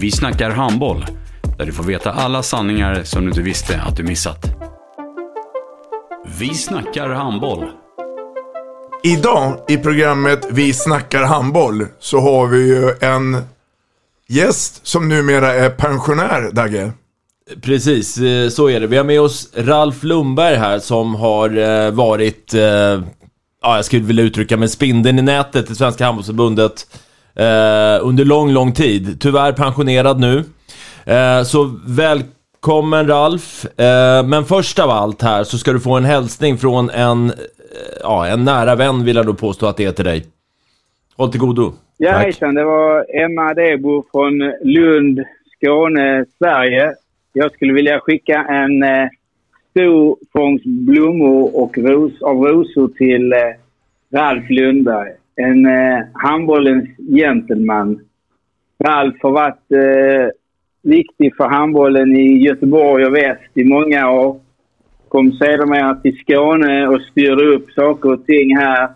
Vi snackar handboll, där du får veta alla sanningar som du inte visste att du missat. Vi snackar handboll. Idag i programmet Vi snackar handboll så har vi ju en gäst som numera är pensionär, Dagge. Precis, eh, så är det. Vi har med oss Ralf Lundberg här som har eh, varit, eh, ja jag skulle vilja uttrycka med spindeln i nätet i Svenska Handbollsförbundet under lång, lång tid. Tyvärr pensionerad nu. Så välkommen Ralf. Men först av allt här så ska du få en hälsning från en, ja, en nära vän vill jag då påstå att det är till dig. Håll till godo. Ja, hejsan. Det var Emma Debo från Lund, Skåne, Sverige. Jag skulle vilja skicka en eh, stor fångst blommor och ros, av rosor till eh, Ralf Lundberg. En eh, handbollens gentleman. Ralf har alltså varit eh, viktig för handbollen i Göteborg och väst i många år. Kom sedermera till Skåne och styrde upp saker och ting här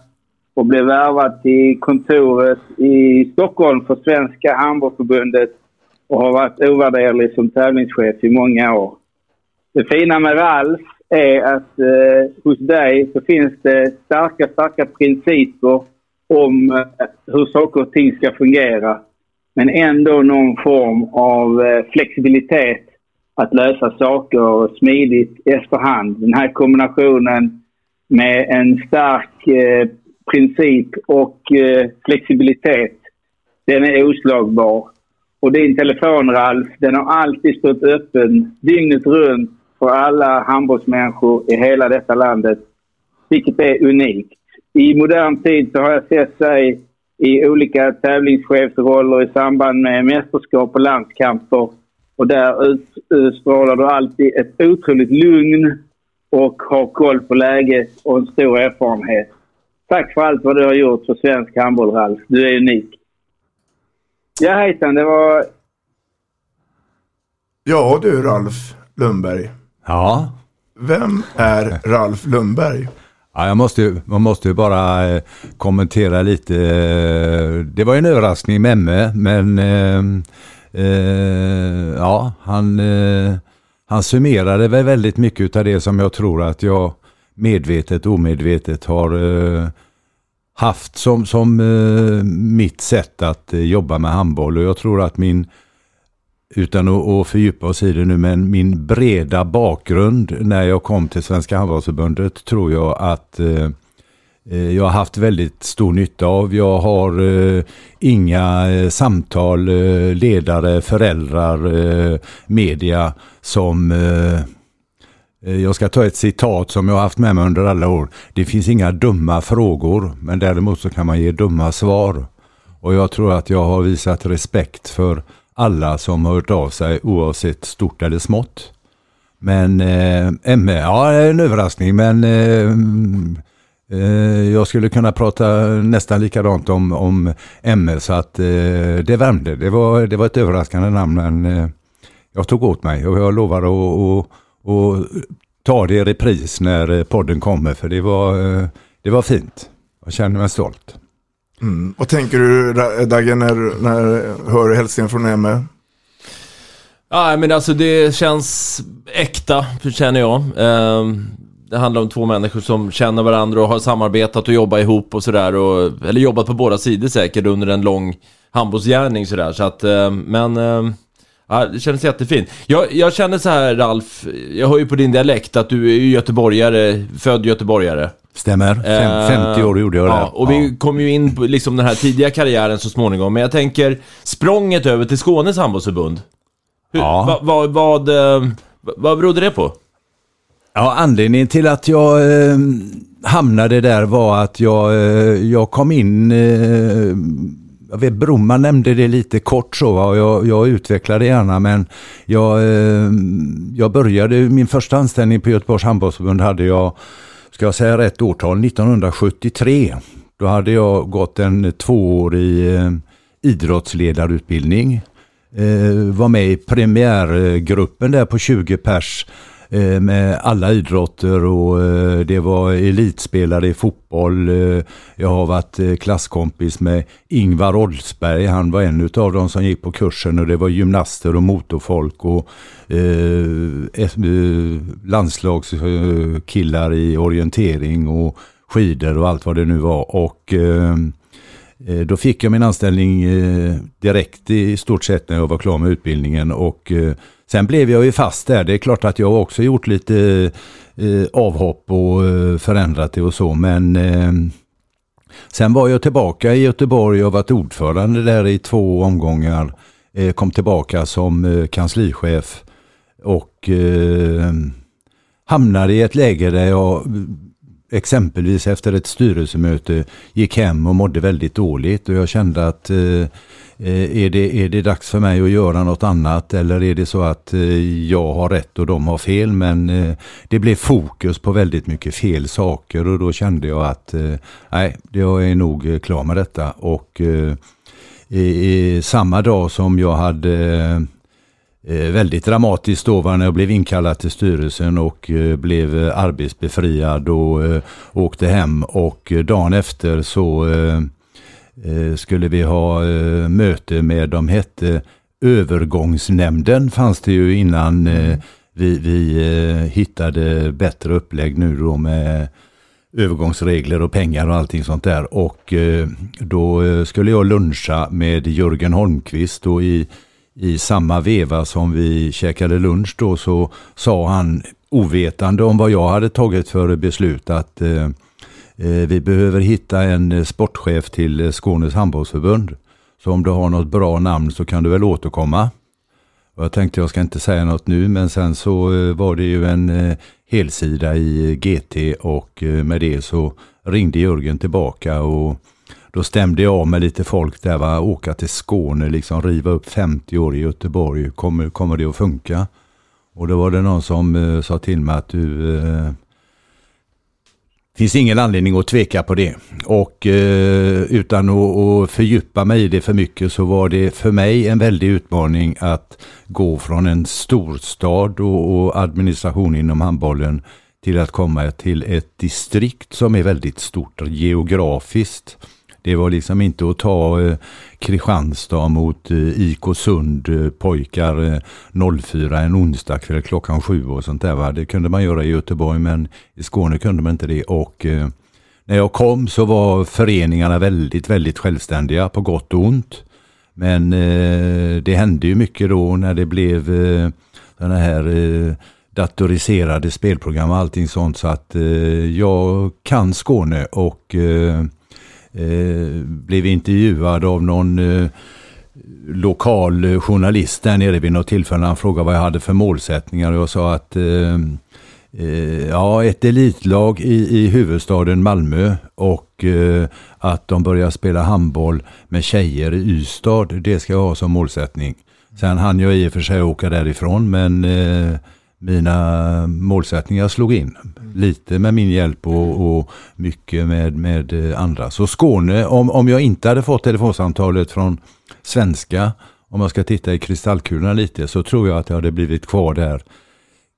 och blev värvad till kontoret i Stockholm för Svenska Handbollförbundet och har varit ovärderlig som tävlingschef i många år. Det fina med Ralf är att eh, hos dig så finns det starka, starka principer om eh, hur saker och ting ska fungera. Men ändå någon form av eh, flexibilitet att lösa saker smidigt efterhand. Den här kombinationen med en stark eh, princip och eh, flexibilitet, den är oslagbar. Och din telefon, Ralf, den har alltid stått öppen dygnet runt för alla handbollsmänniskor i hela detta landet. Vilket är unikt. I modern tid så har jag sett dig i olika tävlingschefsroller i samband med mästerskap och landskamper. Och där utstrålar du alltid ett otroligt lugn och har koll på läget och en stor erfarenhet. Tack för allt vad du har gjort för svensk handboll, Ralf. Du är unik. Ja, hejsan. Det var... Ja du, Ralf Lundberg. Ja. Vem är Ralf Lundberg? Ja, jag måste, ju, man måste ju bara eh, kommentera lite. Eh, det var en överraskning med Emme men eh, eh, ja, han, eh, han summerade väl väldigt mycket av det som jag tror att jag medvetet, omedvetet har eh, haft som, som eh, mitt sätt att eh, jobba med handboll. Och jag tror att min, utan att, att fördjupa oss i det nu, men min breda bakgrund när jag kom till Svenska handbollsförbundet tror jag att eh, eh jag har haft väldigt stor nytta av. Jag har eh, inga eh, samtal, eh, ledare, föräldrar, eh, media som eh, eh, jag ska ta ett citat som jag har haft med mig under alla år. Det finns inga dumma frågor, men däremot så kan man ge dumma svar. Och jag tror att jag har visat respekt för alla som har hört av sig oavsett stort eller smått. Men eh, eh ME, ja det är en överraskning men eh, eh, jag skulle kunna prata nästan likadant om, om ME så att eh, det värmde. Det var, det var ett överraskande namn men eh, jag tog åt mig och jag lovar att och ta det i repris när podden kommer för det var, eh, det var fint. Jag känner mig stolt. Mm. Vad tänker du Dagge när, när du hör hälsningen från Emme? Ja, men alltså det känns äkta, känner jag. Ehm, det handlar om två människor som känner varandra och har samarbetat och jobbat ihop och sådär. Eller jobbat på båda sidor säkert under en lång handbollsgärning sådär. Så att, ehm, men ehm, Ja, det kändes jättefint. Jag, jag känner så här Ralf, jag hör ju på din dialekt att du är ju göteborgare, född göteborgare. Stämmer. Fem, Eh, 50 år gjorde jag ja, det. Och vi kom ju in på liksom den här tidiga karriären så småningom. Men jag tänker, språnget över till Skånes handbollsförbund. Hur, Ja. va, vad, vad, eh, vad berodde det på? Ja, anledningen till att jag eh, hamnade där var att jag, eh, jag kom in, eh, jag vet Bromma nämnde det lite kort så, va, och jag, jag det gärna men jag, eh, jag började, min första anställning på Göteborgs handbollsförbund hade jag, ska jag säga rätt årtal, 1973. Då hade jag gått en tvåårig eh, idrottsledarutbildning. Eh, var med i premiärgruppen där på 20 pers Eh, med alla idrotter och eh, det var elitspelare i fotboll. Eh, jag har varit klasskompis med Ingvar Oldsberg. Han var en av de som gick på kursen och det var gymnaster och motorfolk och landslagskillar i orientering och skidor och allt vad det nu var. Och Då fick jag min anställning direkt i stort sett när jag var klar med utbildningen och sen blev jag ju fast där. Det är klart att jag också gjort lite eh, avhopp och eh, förändrat det och så men eh, sen var jag tillbaka i Göteborg och varit ordförande där i två omgångar. Eh, Kom tillbaka som eh, kanslichef och eh, hamnade i ett läge där jag exempelvis efter ett styrelsemöte gick hem och mådde väldigt dåligt och jag kände att eh, eh, är, det, är det dags för mig att göra något annat? Eller är det så att eh, jag har rätt och de har fel? Men eh, det blev fokus på väldigt mycket fel saker och då kände jag att eh, nej, jag är nog klar med detta. Och eh, i, i samma dag som jag hade Eh, väldigt dramatiskt då när jag blev inkallad till styrelsen och eh, blev eh, arbetsbefriad och eh, åkte hem och eh, dagen efter så eh, eh, skulle vi ha eh, möte med, de hette övergångsnämnden fanns det ju innan eh, vi, vi eh, hittade bättre upplägg nu då med övergångsregler och pengar och allting sånt där. Och eh, då eh, skulle jag luncha med Jörgen Holmqvist och i, i samma veva som vi käkade lunch då så sa han ovetande om vad jag hade tagit för beslut att eh, eh vi behöver hitta en eh, sportchef till eh, Skånes handbollsförbund. Så om du har något bra namn så kan du väl återkomma. Och jag tänkte jag ska inte säga något nu men sen så eh, var det ju en eh, helsida i GT och eh, med det så ringde Jörgen tillbaka och då stämde jag av med lite folk där va, åka till Skåne, liksom riva upp 50 år i Göteborg, kommer, kommer det att funka? Och då var det någon som eh, sa till mig att du eh, finns ingen anledning att tveka på det. Och eh, utan att, att fördjupa mig i det för mycket så var det för mig en väldig utmaning att gå från en storstad och, och administration inom handbollen till att komma till ett distrikt som är väldigt stort geografiskt. Det var liksom inte att ta eh, Kristianstad mot eh, IK Sund eh, pojkar eh, 04 en onsdag kväll klockan sju och sånt där. Va? Det kunde man göra i Göteborg men i Skåne kunde man inte det. Och eh, när jag kom så var föreningarna väldigt, väldigt självständiga på gott och ont. Men eh, det hände ju mycket då när det blev eh, den här eh, datoriserade spelprogram och allting sånt så att eh, jag kan Skåne och eh, eh, blev intervjuad av någon eh, lokal eh, journalist där nere vid något tillfälle. Han frågade vad jag hade för målsättningar och jag sa att eh, eh, ja, ett elitlag i, i huvudstaden Malmö och eh, att de börjar spela handboll med tjejer i Ystad. Det ska jag ha som målsättning. Sen hann jag i och för sig åka därifrån men eh, mina målsättningar slog in. Lite med min hjälp och, och mycket med, med andra. Så Skåne, om, om jag inte hade fått telefonsamtalet från svenska, om jag ska titta i kristallkulan lite, så tror jag att jag hade blivit kvar där.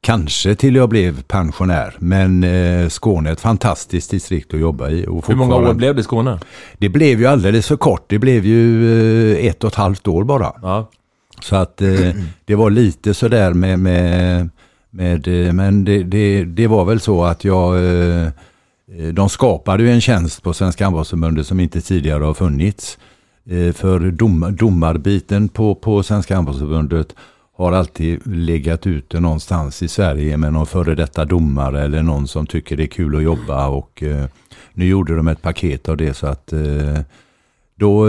Kanske till jag blev pensionär, men eh, Skåne är ett fantastiskt distrikt att jobba i. Hur många år blev det i Skåne? Det blev ju alldeles för kort. Det blev ju eh, ett och ett halvt år bara. Ja. Så att eh, det var lite sådär med, med, med eh, men det, det, det var väl så att jag, eh, eh, de skapade ju en tjänst på Svenska handbollsförbundet som inte tidigare har funnits. För dom, domarbiten på, på Svenska handbollsförbundet har alltid legat ute någonstans i Sverige med någon före detta domare eller någon som tycker det är kul att jobba och eh, nu gjorde de ett paket av det så att eh, då,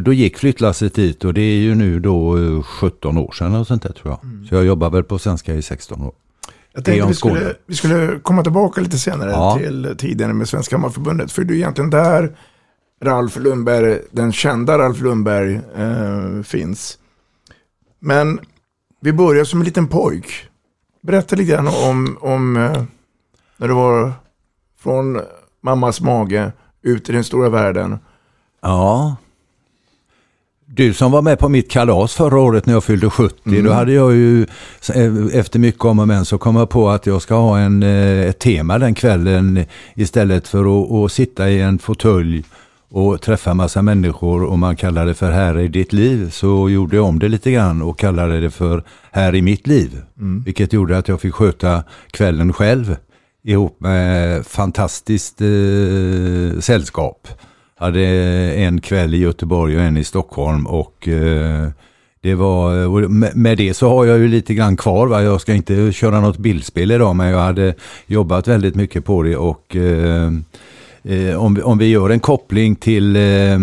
då gick flyttlasset dit och det är ju nu då eh, 17 år sedan och sånt där tror jag. Så jag jobbar väl på svenska i 16 år. Jag tänkte vi skulle, vi skulle komma tillbaka lite senare Ja. till tiden med Svenska Hammarförbundet. För det är egentligen där Ralf Lundberg, den kända Ralf Lundberg, eh, finns. Men vi börjar som en liten pojk. Berätta lite grann om, om eh, när du var från mammas mage ut i den stora världen. Ja. Du som var med på mitt kalas förra året när jag fyllde 70, då hade jag ju eh, efter mycket om och men så kom jag på att jag ska ha en, eh, ett tema den kvällen istället för att, att sitta i en fåtölj och träffa massa människor och man kallar det för här i ditt liv så gjorde jag om det lite grann och kallade det för här i mitt liv. Vilket gjorde att jag fick sköta kvällen själv ihop med fantastiskt eh, sällskap. Hade en kväll i Göteborg och en i Stockholm och eh, det var, eh, och med, det så har jag ju lite grann kvar. Va? Jag ska inte köra något bildspel idag men jag hade jobbat väldigt mycket på det och eh, eh om, vi, om vi gör en koppling till eh,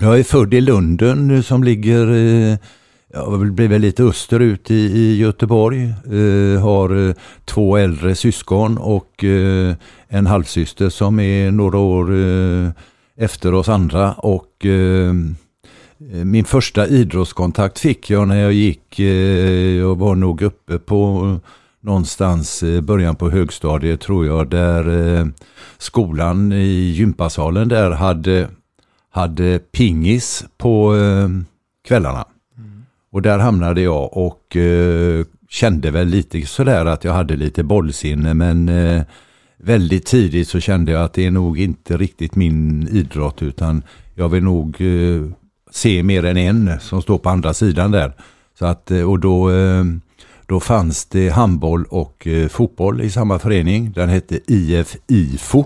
jag är född i Lunden nu som ligger eh, Ja, blir väl lite österut i, i Göteborg. Eh, har två äldre syskon och eh, en halvsyster som är några år eh, efter oss andra. Och eh, min första idrottskontakt fick jag när jag gick, eh, jag var nog uppe på någonstans eh, början på högstadiet tror jag, där eh, skolan i gympasalen där hade, hade pingis på eh, kvällarna. Och där hamnade jag och eh, kände väl lite sådär att jag hade lite bollsinne men väldigt tidigt så kände jag att det är nog inte riktigt min idrott utan jag vill nog eh, se mer än en som står på andra sidan där. Så att, eh, och då, eh, då fanns det handboll och eh, fotboll i samma förening. Den hette IF IFO.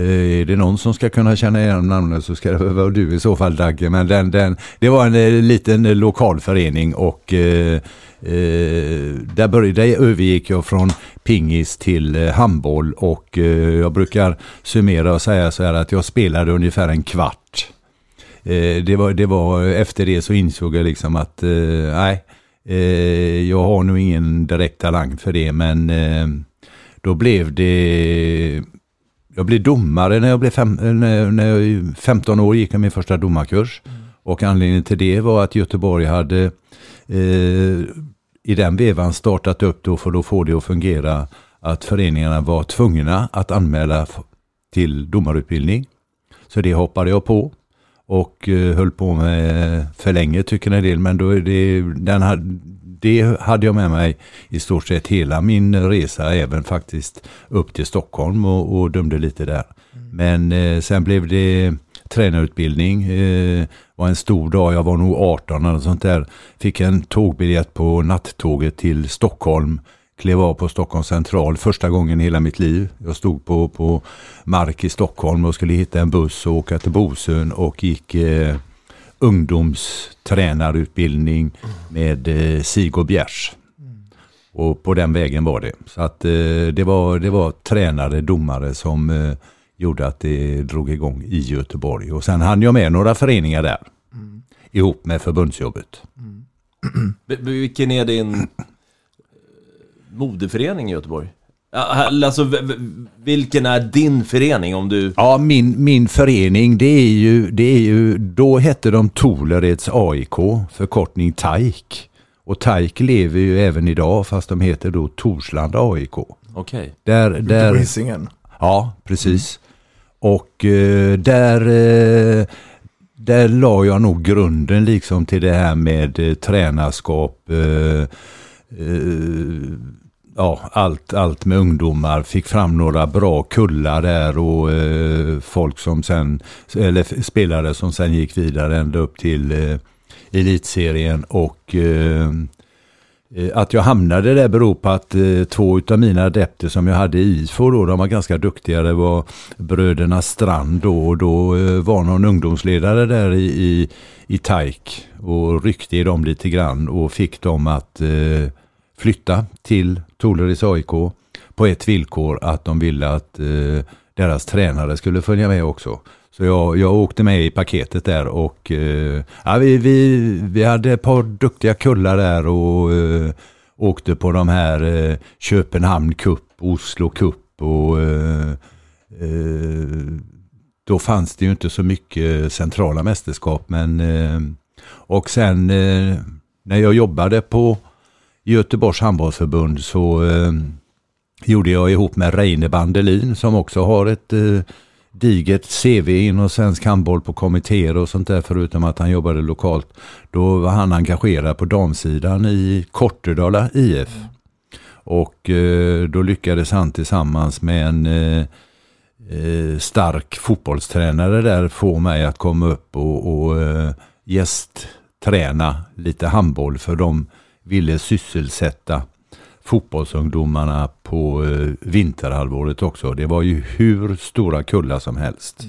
Eh, är det någon som ska kunna känna igen namnet så ska det vara du i så fall Dagge. Men den, den, det var en eh, liten eh, lokal förening och eh, eh, där, började, där övergick jag från pingis till eh, handboll och eh, jag brukar summera och säga så här att jag spelade ungefär en kvart. Eh, det, var, det var efter det så insåg jag liksom att eh, nej, eh, jag har nog ingen direkt talang för det men eh, då blev det jag blev domare när jag blev fem, när, när jag 15 år gick jag min första domarkurs. Och anledningen till det var att Göteborg hade eh, i den vevan startat upp då för att få det att fungera att föreningarna var tvungna att anmäla till domarutbildning. Så det hoppade jag på och eh, höll på med för länge tycker en del men då är det, den hade, det hade jag med mig i stort sett hela min resa även faktiskt upp till Stockholm och, och dömde lite där. Men eh, sen blev det tränarutbildning. Eh, var en stor dag, jag var nog 18 eller sånt där. Fick en tågbiljett på nattåget till Stockholm. Klev av på Stockholms central första gången i hela mitt liv. Jag stod på, på mark i Stockholm och skulle hitta en buss och åka till Bosön och gick eh, ungdomstränarutbildning med eh, Sigurd Bjärs. Och på den vägen var det. Så att eh, det, var, det var tränare, domare som eh, gjorde att det drog igång i Göteborg. Och sen hann jag med några föreningar där. Ihop med förbundsjobbet. V- Vilken är din modeförening i Göteborg? Alltså, vilken är din förening om du... Ja, min, min förening det är ju, det är ju, då hette de Tolereds AIK, förkortning TAIK. Och TAIK lever ju även idag fast de heter då Torslanda AIK. Okej. Där, Ute där, på Hisingen. Ja, precis. Och eh, där, eh, där la jag nog grunden liksom till det här med eh, tränarskap. Eh, eh, ja, allt, allt med ungdomar. Fick fram några bra kullar där och eh, folk som sen, eller spelare som sen gick vidare ända upp till eh, elitserien och eh, eh, att jag hamnade där beror på att eh, två utav mina adepter som jag hade i IFO då, de var ganska duktiga. Det var bröderna Strand då och då eh, var någon ungdomsledare där i, i, i TAIK och ryckte i dem lite grann och fick dem att eh, flytta till Toleris AIK på ett villkor att de ville att eh, deras tränare skulle följa med också. Så jag, jag åkte med i paketet där och eh, ja, vi, vi, vi hade ett par duktiga kullar där och eh, åkte på de här eh, Köpenhamn Cup, Oslo Cup och eh, eh, då fanns det ju inte så mycket centrala mästerskap men eh, och sen eh, när jag jobbade på Göteborgs handbollsförbund så eh, gjorde jag ihop med Reine Bandelin som också har ett eh, digert CV inom svensk handboll på kommittéer och sånt där förutom att han jobbade lokalt. Då var han engagerad på damsidan i Kortedala IF. Och eh, då lyckades han tillsammans med en eh, eh, stark fotbollstränare där få mig att komma upp och, och eh, gästträna lite handboll för de ville sysselsätta fotbollsungdomarna på eh, vinterhalvåret också. Det var ju hur stora kullar som helst.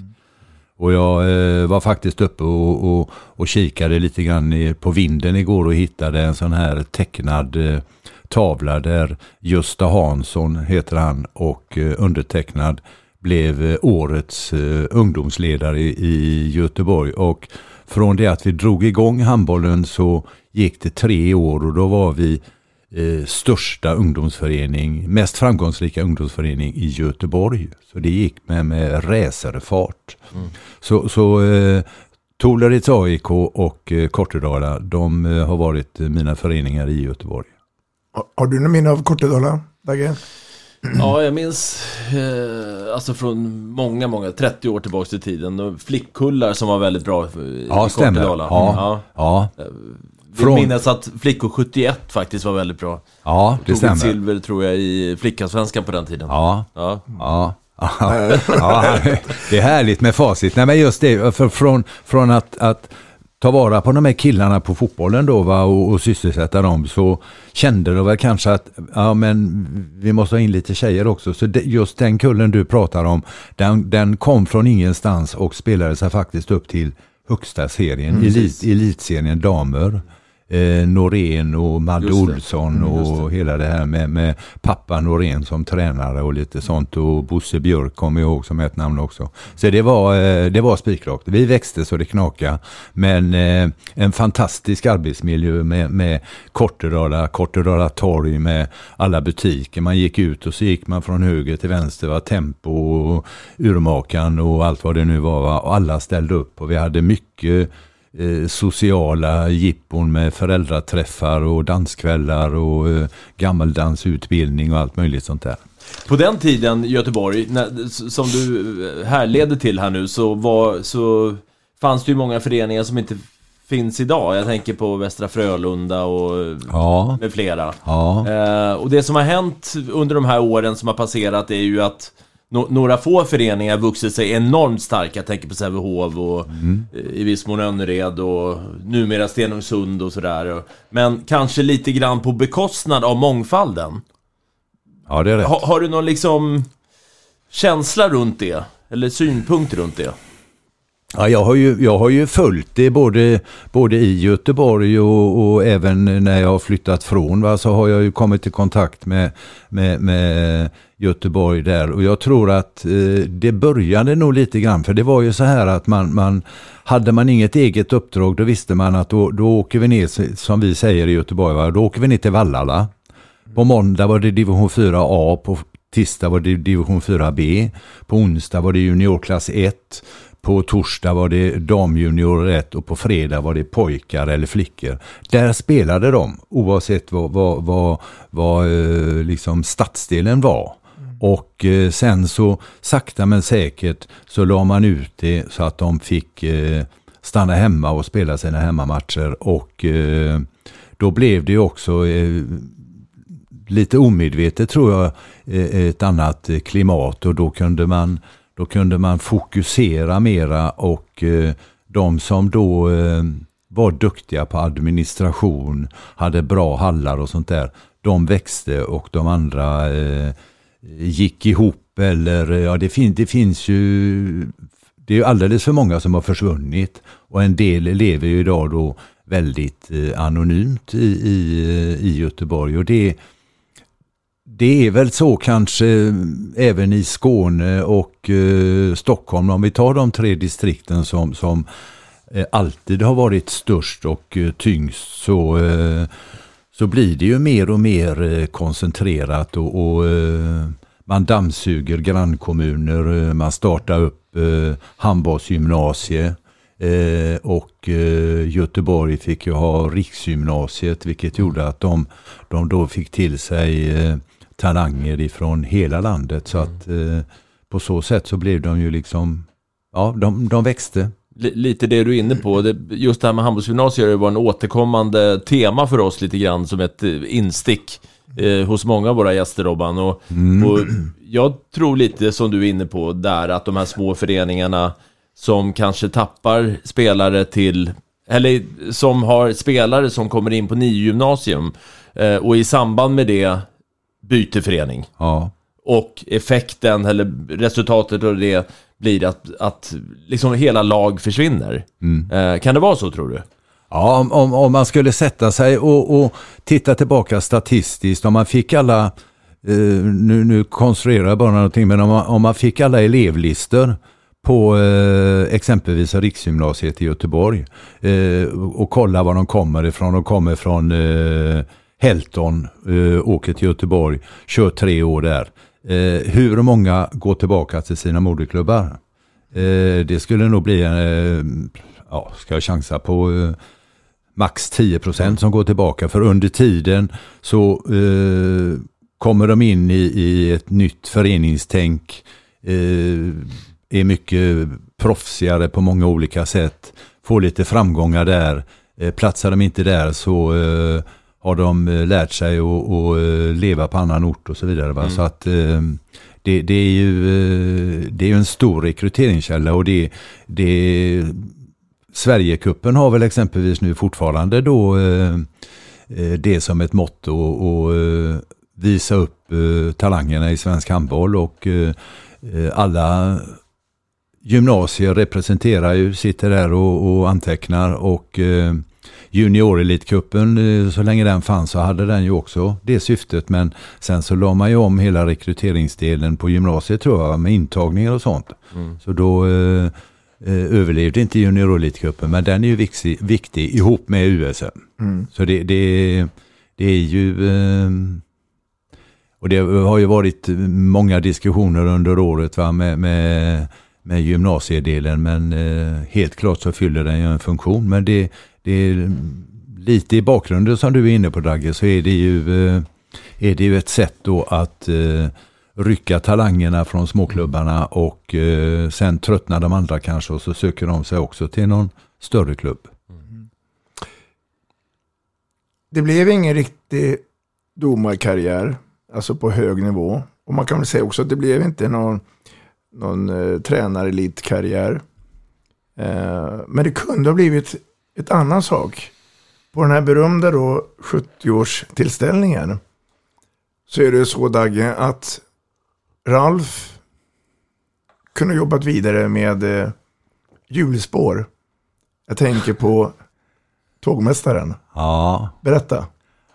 Och jag eh, var faktiskt uppe och, och, och kikade lite grann på vinden igår och hittade en sån här tecknad eh, tavla där Gösta Hansson heter han och eh, undertecknad blev eh, årets eh, ungdomsledare i, i Göteborg. Och från det att vi drog igång handbollen så gick det tre år och då var vi eh, största ungdomsförening, mest framgångsrika ungdomsförening i Göteborg. Så det gick med, med racerfart. Mm. Så, så eh, Toleritz AIK och eh, Kortedala, de eh, har varit eh, mina föreningar i Göteborg. Har- Har du något minne av Kortedala, Dagge? Ja, jag minns eh, alltså från många, många, 30 år tillbaka i tiden. och Flickkullar som var väldigt bra i Ja. Kortedala. Ja, ja. Vi Från- minns att flickor 71 faktiskt var väldigt bra. Ja, det Tog stämmer. ett silver tror jag i flickallsvenskan på den tiden. Ja. Ja. Ja. ja, det är härligt med facit. Nej, men just det, för från, från att, att ta vara på de här killarna på fotbollen då va, och, och sysselsätta dem så kände de väl kanske att ja, men vi måste ha in lite tjejer också. Så det, just den kullen du pratar om, den, den kom från ingenstans och spelade sig faktiskt upp till högsta serien, Mm, elit, elitserien damer. Eh, Norén och Madde. Olsson Mm, och hela det här med, med pappa Norén som tränare och lite sånt och Bosse Björk kommer jag ihåg som ett namn också. Så det var, eh, det var spikrakt. Vi växte så det knakade. Men eh, en fantastisk arbetsmiljö med, med Kortedala, Kortedala torg med alla butiker. Man gick ut och så gick man från höger till vänster. Va? Tempo och Urmakan och allt vad det nu var. Va? Och alla ställde upp och vi hade mycket eh, sociala jippon med föräldraträffar och danskvällar och eh, gammeldansutbildning och allt möjligt sånt där. På den tiden, Göteborg, när, som du härleder till här nu, så, var, så fanns det ju många föreningar som inte finns idag. Jag tänker på Västra Frölunda och Ja. med flera. Ja. Eh, och det som har hänt under de här åren som har passerat är ju att no- några få föreningar vuxit sig enormt starka. Jag tänker på Sävehof och Mm. i viss mån Önnered och numera Stenungsund och sådär. Men kanske lite grann på bekostnad av mångfalden. Ja, det är rätt. Ha, har du någon liksom känsla runt det? Eller synpunkt runt det? Ja, jag, har ju, jag har ju följt det både, både i Göteborg och, och även när jag har flyttat från. Va, så har jag ju kommit i kontakt med, med, med Göteborg där. Och jag tror att eh, det började nog lite grann. För det var ju så här att man, man hade man inget eget uppdrag då visste man att då, då åker vi ner, som vi säger i Göteborg, va, då åker vi ner till Vallala. På måndag var det division 4A, på tisdag var det division 4B, på onsdag var det juniorklass 1, på torsdag var det damjunior 1 och på fredag var det pojkar eller flickor. Där spelade de oavsett vad, vad, vad, vad eh, liksom stadsdelen var. Och eh, sen så sakta men säkert så la man ut det så att de fick eh, stanna hemma och spela sina hemmamatcher och då blev det också lite omedvetet tror jag ett annat klimat och då kunde man, då kunde man fokusera mera och eh, de som då eh, var duktiga på administration, hade bra hallar och sånt där. De växte och de andra eh, gick ihop eller eh, ja det, fin det finns ju det är ju alldeles för många som har försvunnit och en del lever ju idag då väldigt eh, anonymt i, i, eh, i Göteborg och det det är väl så kanske eh, även i Skåne och eh, Stockholm, om vi tar de tre distrikten som, som eh, alltid har varit störst och eh, tyngst, så, eh, så blir det ju mer och mer eh, koncentrerat och, och eh, man dammsuger grannkommuner, eh, man startar upp eh, handbollsgymnasie eh, och Göteborg fick ju ha riksgymnasiet vilket gjorde att de, de då fick till sig talanger ifrån hela landet. Så att eh, på så sätt så blev de ju liksom, ja, de, de växte. Lite det du är inne på, det, just det här med handbollsgymnasier var en återkommande tema för oss lite grann som ett eh, instick eh, hos många av våra gäster Robban. Och, mm. och jag tror lite som du är inne på där att de här små föreningarna som kanske tappar spelare till, eller som har spelare som kommer in på nio gymnasium eh, och i samband med det byter förening. Ja. Och effekten, eller resultatet av det blir att, att liksom hela lag försvinner. Mm. Eh, kan det vara så tror du? Ja, om, om, om man skulle sätta sig och, och, titta tillbaka statistiskt, om man fick alla, eh, nu, nu konstruerar jag bara någonting, men om man, om man fick alla elevlistor på eh, exempelvis Riksgymnasiet i Göteborg eh, och kolla var de kommer ifrån. De kommer från eh, Helton eh, åker till Göteborg, kör tre år där. Eh, hur många går tillbaka till sina moderklubbar? Eh, det skulle nog bli, eh, ja, ska jag chansa på, eh, max 10 procent som går tillbaka. För under tiden så eh, kommer de in i, i ett nytt föreningstänk, eh, är mycket proffsigare på många olika sätt, får lite framgångar där. Eh, platsar de inte där så eh, har de eh, lärt sig att eh, leva på annan ort och så vidare. Va? Mm. Så att eh, det, det, är ju det är en stor rekryteringskälla och det, det Sverigecupen har väl exempelvis nu fortfarande då det som ett motto och visa upp talangerna i svensk handboll och alla gymnasier representerar ju, sitter där och, och antecknar och eh, så länge den fanns så hade den ju också det syftet. Men sen så la man ju om hela rekryteringsdelen på gymnasiet tror jag med intagningar och sånt. Mm. Så då eh, eh överlevde inte juniorelitkuppen men den är ju viktig, viktig ihop med USM. Mm. Så det, det, det är ju eh, och det har ju varit många diskussioner under året va, med, med, med gymnasiedelen men eh, helt klart så fyller den ju en funktion. Men det, det är lite i bakgrunden som du är inne på Dagge så är det ju, eh, är det ju ett sätt då att eh, rycka talangerna från småklubbarna och eh, sen tröttnar de andra kanske och så söker de sig också till någon större klubb. Mm. Det blev ingen riktig domarkarriär, alltså på hög nivå. Och man kan väl säga också att det blev inte någon, någon eh, tränarelitkarriär. Eh, men det kunde ha blivit ett annan sak. På den här berömda då 70-årstillställningen så är det så Dagge att Ralf kunde jobbat vidare med eh, hjulspår. Jag tänker på tågmästaren. Ja. Berätta.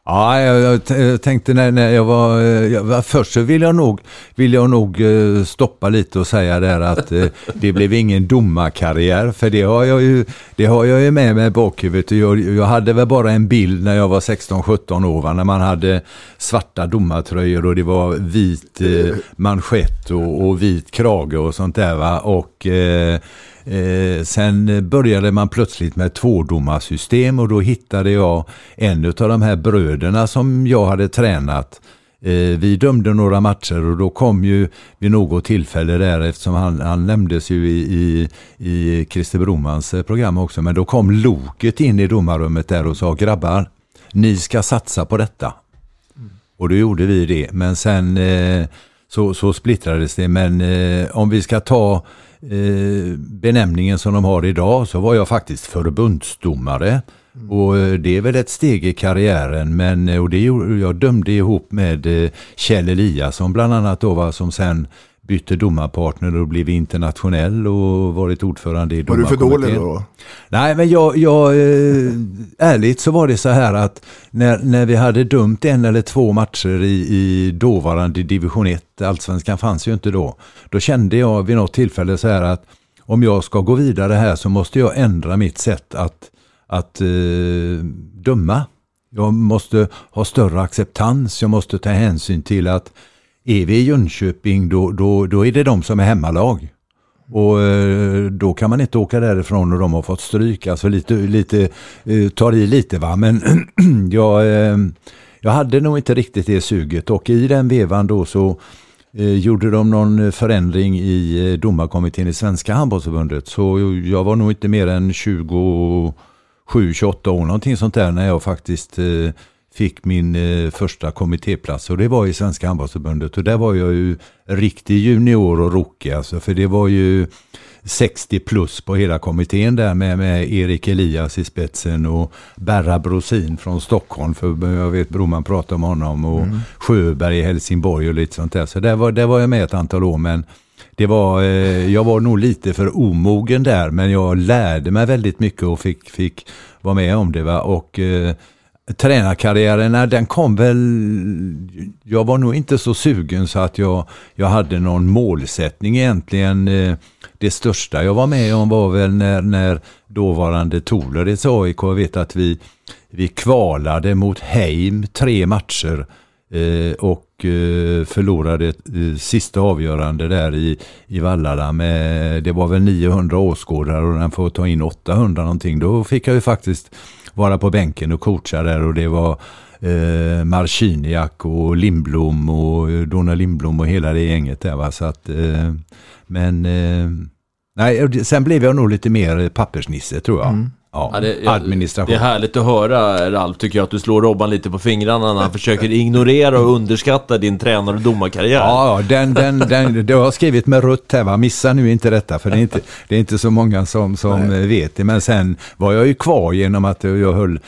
Ja, jag, jag, tänkte när, när jag, var, eh, jag Först så vill jag nog, vill jag nog eh, stoppa lite och säga där att eh, det blev ingen domarkarriär. För det har jag ju, det har jag ju med mig i bakhuvudet. Jag, jag hade väl bara en bild när jag var 16-17 år. Va? När man hade svarta domartröjor och det var vit eh, manschett och, och, vit krage och sånt där. Va? Och... Eh, Eh, sen började man plötsligt med tvådomarsystem och då hittade jag en av de här bröderna som jag hade tränat. Eh, vi dömde några matcher och då kom ju vid något tillfälle där eftersom han, han nämndes ju i, i, i Christer Bromans eh, program också. Men då kom Loket in i domarrummet där och sa grabbar, ni ska satsa på detta. Mm. Och då gjorde vi det. Men sen eh, så, så splittrades det. Men eh, om vi ska ta benämningen som de har idag så var jag faktiskt förbundsdomare. Och eh, det är väl ett steg i karriären men och det gjorde, jag dömde ihop med eh, Kjell Eliasson bland annat då va, som sen bytte domarpartner och blev internationell och varit ordförande i Var du för domarkommittén. dålig då? Nej, men jag, jag eh, ärligt så var det så här att när, när vi hade dömt en eller två matcher i, i dåvarande division 1, allsvenskan fanns ju inte då, då kände jag vid något tillfälle så här att om jag ska gå vidare här så måste jag ändra mitt sätt att, att eh, döma. Jag måste ha större acceptans, jag måste ta hänsyn till att är vi i Jönköping då, då, då är det de som är hemmalag. Och eh, då kan man inte åka därifrån och de har fått stryk. Alltså lite, lite eh, tar i lite va. Men jag, eh, jag hade nog inte riktigt det suget. Och i den vevan då så gjorde de någon förändring i domarkommittén i Svenska handbollsförbundet. Så jag var nog inte mer än 27-28 år någonting sånt där när jag faktiskt fick min eh, första kommittéplats. Och det var i Svenska handbollsförbundet. Och där var jag ju riktig junior och rookie alltså. För det var ju 60 plus på hela kommittén där med, med Erik Elias i spetsen och Berra Brosin från Stockholm. För jag vet Broman pratade om honom och Mm. Sjöberg i Helsingborg och lite sånt där. Så där var, där var jag med ett antal år. Men det var, eh, jag var nog lite för omogen där. Men jag lärde mig väldigt mycket och fick, fick vara med om det va. Och eh, tränarkarriären, den kom väl... Jag var nog inte så sugen så att jag, jag hade någon målsättning egentligen. Eh, det största jag var med om var väl när, när dåvarande Tolereds AIK, jag vet att vi, vi kvalade mot Heim tre matcher eh, och eh, förlorade sista avgörande där i, i Vallala med, det var väl 900 åskådare och den får ta in 800 någonting. Då fick jag ju faktiskt vara på bänken och coacha där och det var eh, Marciniak och Lindblom och Dona Donna Lindblom och hela det gänget där va. Så att, eh, men eh, nej, sen blev jag nog lite mer pappersnisse tror jag. Mm. Ja, Ja, det, administration. det är härligt att höra Ralf, tycker jag, att du slår Robban lite på fingrarna när han försöker ignorera och underskatta din tränar och domarkarriär. Ja, ja den, den, den, det har jag skrivit med rött här va, missa nu inte detta för det är inte, det är inte så många som, som vet det. Men sen var jag ju kvar genom att jag höll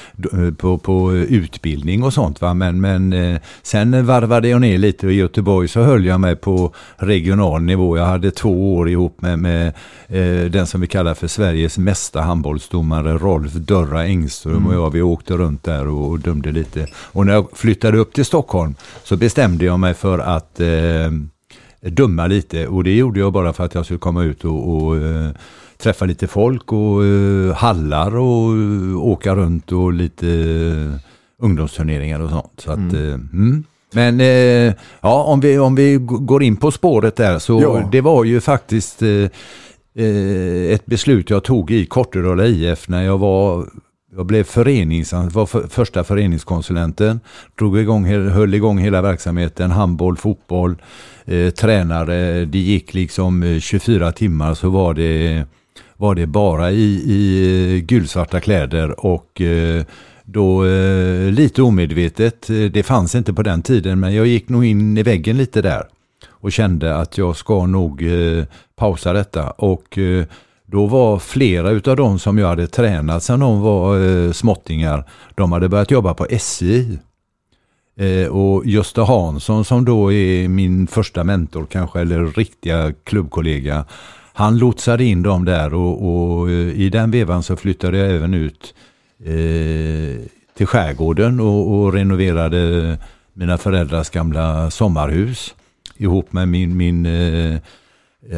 på, på utbildning och sånt va. Men, men eh, sen varvade jag ner lite och i Göteborg så höll jag mig på regional nivå. Jag hade två år ihop med, med eh, den som vi kallar för Sveriges mesta handbollsdomare Rolf Dörra Engström Mm. och jag. Vi åkte runt där och, och dömde lite. Och när jag flyttade upp till Stockholm så bestämde jag mig för att eh, döma lite och det gjorde jag bara för att jag skulle komma ut och, och eh, träffa lite folk och eh, hallar och eh, åka runt och lite eh, ungdomsturneringar och sånt. Så att, Mm. eh, mm. Men eh, ja, om vi, om vi går in på spåret där så Ja. det var ju faktiskt eh, Eh, ett beslut jag tog i Kortedala IF när jag var jag blev förenings, var för, första föreningskonsulenten, drog igång, höll igång hela verksamheten, handboll, fotboll, eh, tränare. Det gick liksom eh, 24 timmar så var det, var det bara i, i eh, gulsvarta kläder och eh, då eh, lite omedvetet, det fanns inte på den tiden men jag gick nog in i väggen lite där och kände att jag ska nog eh, pausa detta och eh, då var flera utav de som jag hade tränat sedan de var eh, småttingar, de hade börjat jobba på SJ. Eh, och Gösta Hansson som då är min första mentor kanske, eller riktiga klubbkollega, han lotsade in dem där och, och eh, i den vevan så flyttade jag även ut eh, till skärgården och, och renoverade mina föräldrars gamla sommarhus ihop med min, min eh,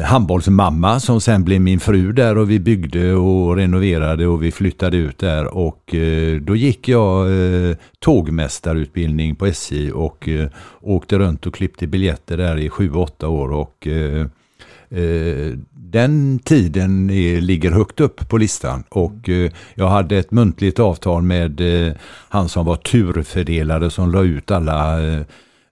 handbollsmamma som sen blev min fru där och vi byggde och renoverade och vi flyttade ut där och eh, då gick jag eh, tågmästarutbildning på SJ och eh, åkte runt och klippte biljetter där i sju, åtta år och eh, eh, den tiden är, ligger högt upp på listan och eh, jag hade ett muntligt avtal med eh, han som var turfördelare som la ut alla eh,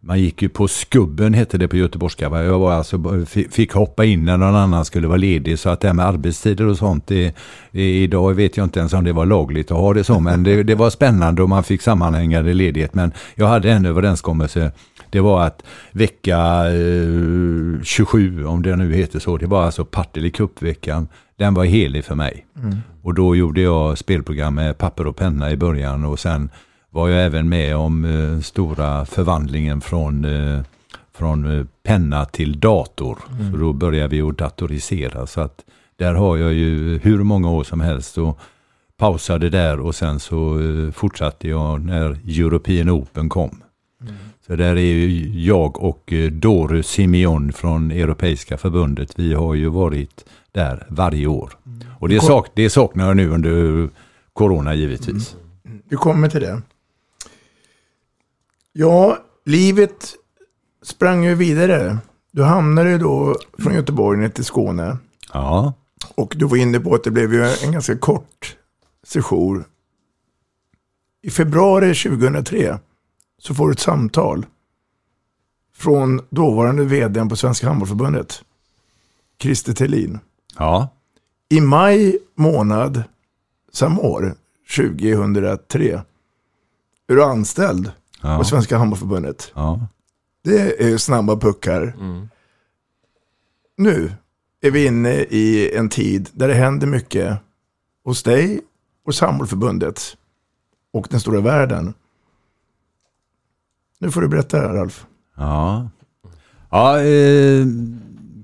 man gick ju på skubben hette det på göteborgska. va? Jag var alltså, fick hoppa in när någon annan skulle vara ledig. Så att det här med arbetstider och sånt, det, det, idag vet jag inte ens om det var lagligt att ha det så. Men det, det var spännande och man fick sammanhängande ledighet. Men jag hade en överenskommelse. Det var att vecka eh, 27, om det nu heter så, det var alltså Partille Cup-veckan. Den var helig för mig. Mm. Och då gjorde jag spelprogram med papper och penna i början och sen var jag även med om eh, stora förvandlingen från, eh, från eh, penna till dator. Mm. Så då började vi att datorisera. Så att där har jag ju hur många år som helst och pausade där och sen så eh, fortsatte jag när European Open kom. Så där är ju jag och eh, Doru Simeon från Europeiska förbundet. Vi har ju varit där varje år. Och det, sak, det saknar jag nu under corona givetvis. Vi kommer till det. Ja, livet sprang ju vidare. Du hamnade ju då från Göteborg ner till Skåne. Ja. Och du var inne på att det blev ju en ganska kort session. I februari 2003 så får du ett samtal från dåvarande vdn på Svenska Handbollförbundet, Christer Thelin. Ja. I maj månad samma år, 2003, är du anställd Ja. på Svenska Handbollförbundet. Ja. Det är snabba puckar. Nu är vi inne i en tid där det händer mycket hos dig och Handbollförbundet och den stora världen. Nu får du berätta Ralf. Ja, ja eh,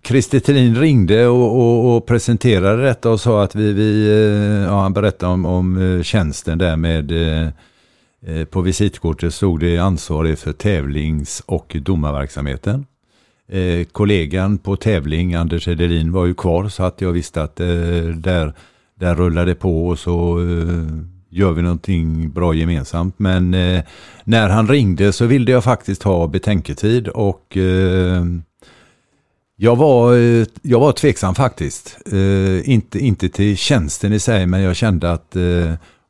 Christer Thelin ringde och, och, och presenterade detta och sa att vi, vi eh, ja, han berättade om, om eh, tjänsten där med eh, Eh, på visitkortet stod det ansvarig för tävlings och domarverksamheten. Eh, kollegan på tävling, Anders Edelin, var ju kvar så att jag visste att eh, där, där rullade på och så eh, gör vi någonting bra gemensamt. Men eh, när han ringde så ville jag faktiskt ha betänketid och eh, jag, var, jag var tveksam faktiskt. Inte, inte till tjänsten i sig men jag kände att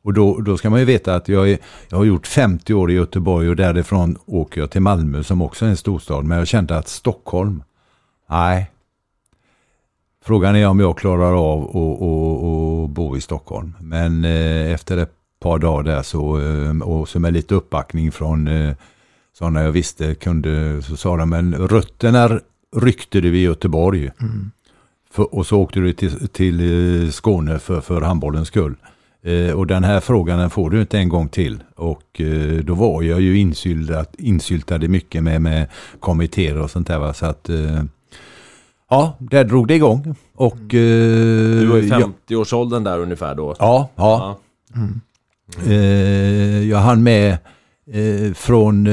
och då, då ska man ju veta att jag, är, jag har gjort 50 år i Göteborg och därifrån åker jag till Malmö som också är en storstad. Men jag kände att Stockholm, nej. Frågan är om jag klarar av att att- att bo i Stockholm. Men eh, efter ett par dagar där så, eh, och så med lite uppbackning från eh, sådana jag visste kunde, så sa de, men rötterna ryckte du i Göteborg. För, och så åkte du till, till Skåne för, för handbollens skull. Eh, och den här frågan den får du inte en gång till. Och eh, då var jag ju insyltad, insyltad mycket med, med kommittéer och sånt där. Va? Så att, eh, ja, där drog det igång. Och, eh, Du var i ja, 50-årsåldern där ungefär då. Ja, ja. Eh, jag hann med från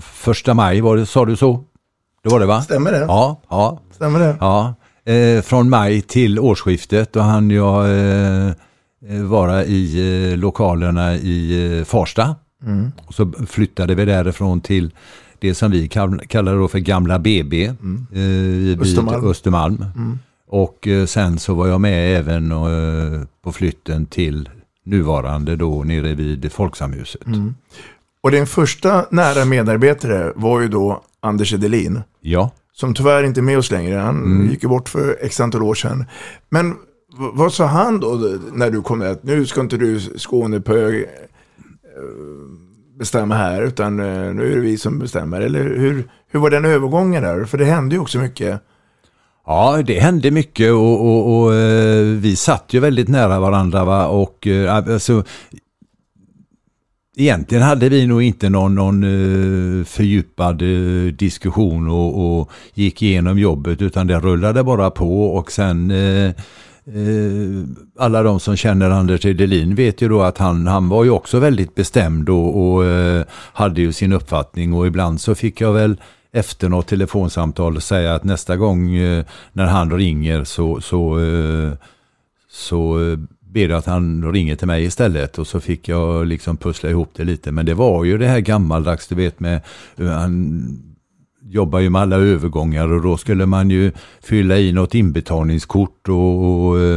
första maj, var det, sa du så? Det var det va? Stämmer det? Ja, ja. Stämmer det? Ja, från maj till årsskiftet då hann jag vara i eh, lokalerna i eh, Farsta. Mm. Och så flyttade vi därifrån till det som vi kall- kallar då för gamla BB eh, vid Östermalm. Östermalm. Mm. Och eh, sen så var jag med även eh, på flytten till nuvarande då nere vid Folksamhuset. Mm. Och din första nära medarbetare var ju då Anders Edelin. Ja. Som tyvärr inte är med oss längre. Han Mm. gick ju bort för x antal år sedan. Men vad sa han då när du kom? Att nu ska inte du Skånepög eh, bestämma här. Utan eh, nu är det vi som bestämmer. Eller hur, hur var den övergången där? För det hände ju också mycket. Ja, det hände mycket och, och, och eh, vi satt ju väldigt nära varandra. Va? Och, alltså, egentligen hade vi nog inte någon, någon fördjupad diskussion och, och gick igenom jobbet utan det rullade bara på och sen eh, Eh, alla de som känner Anders Edelin vet ju då att han, han var ju också väldigt bestämd och, och eh, hade ju sin uppfattning och ibland så fick jag väl efter något telefonsamtal säga att nästa gång eh, när han ringer så, så, så ber jag att han ringer till mig istället och så fick jag liksom pussla ihop det lite. Men det var ju det här gammaldags, du vet med, han jobbar ju med alla övergångar och då skulle man ju fylla i något inbetalningskort och, och eh,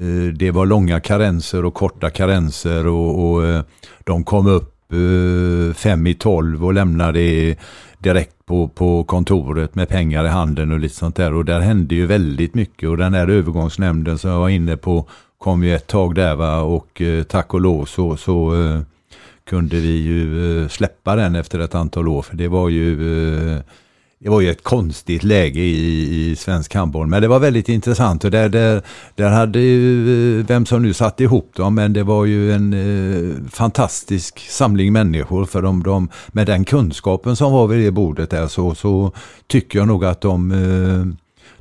eh, det var långa karenser och korta karenser och, och eh, de kom upp fem i tolv och lämnade direkt på, på kontoret med pengar i handen och lite sånt där. Och där hände ju väldigt mycket och den här övergångsnämnden som jag var inne på kom ju ett tag där va och tack och lov så, så kunde vi ju eh, släppa den efter ett antal år. För det var ju eh, det var ju ett konstigt läge i, i svensk handboll, men det var väldigt intressant. Och där, där, där hade ju, eh, vem som nu satt ihop dem, men det var ju en fantastisk samling människor. För de, de, med den kunskapen som var vid det bordet där så, så tycker jag nog att de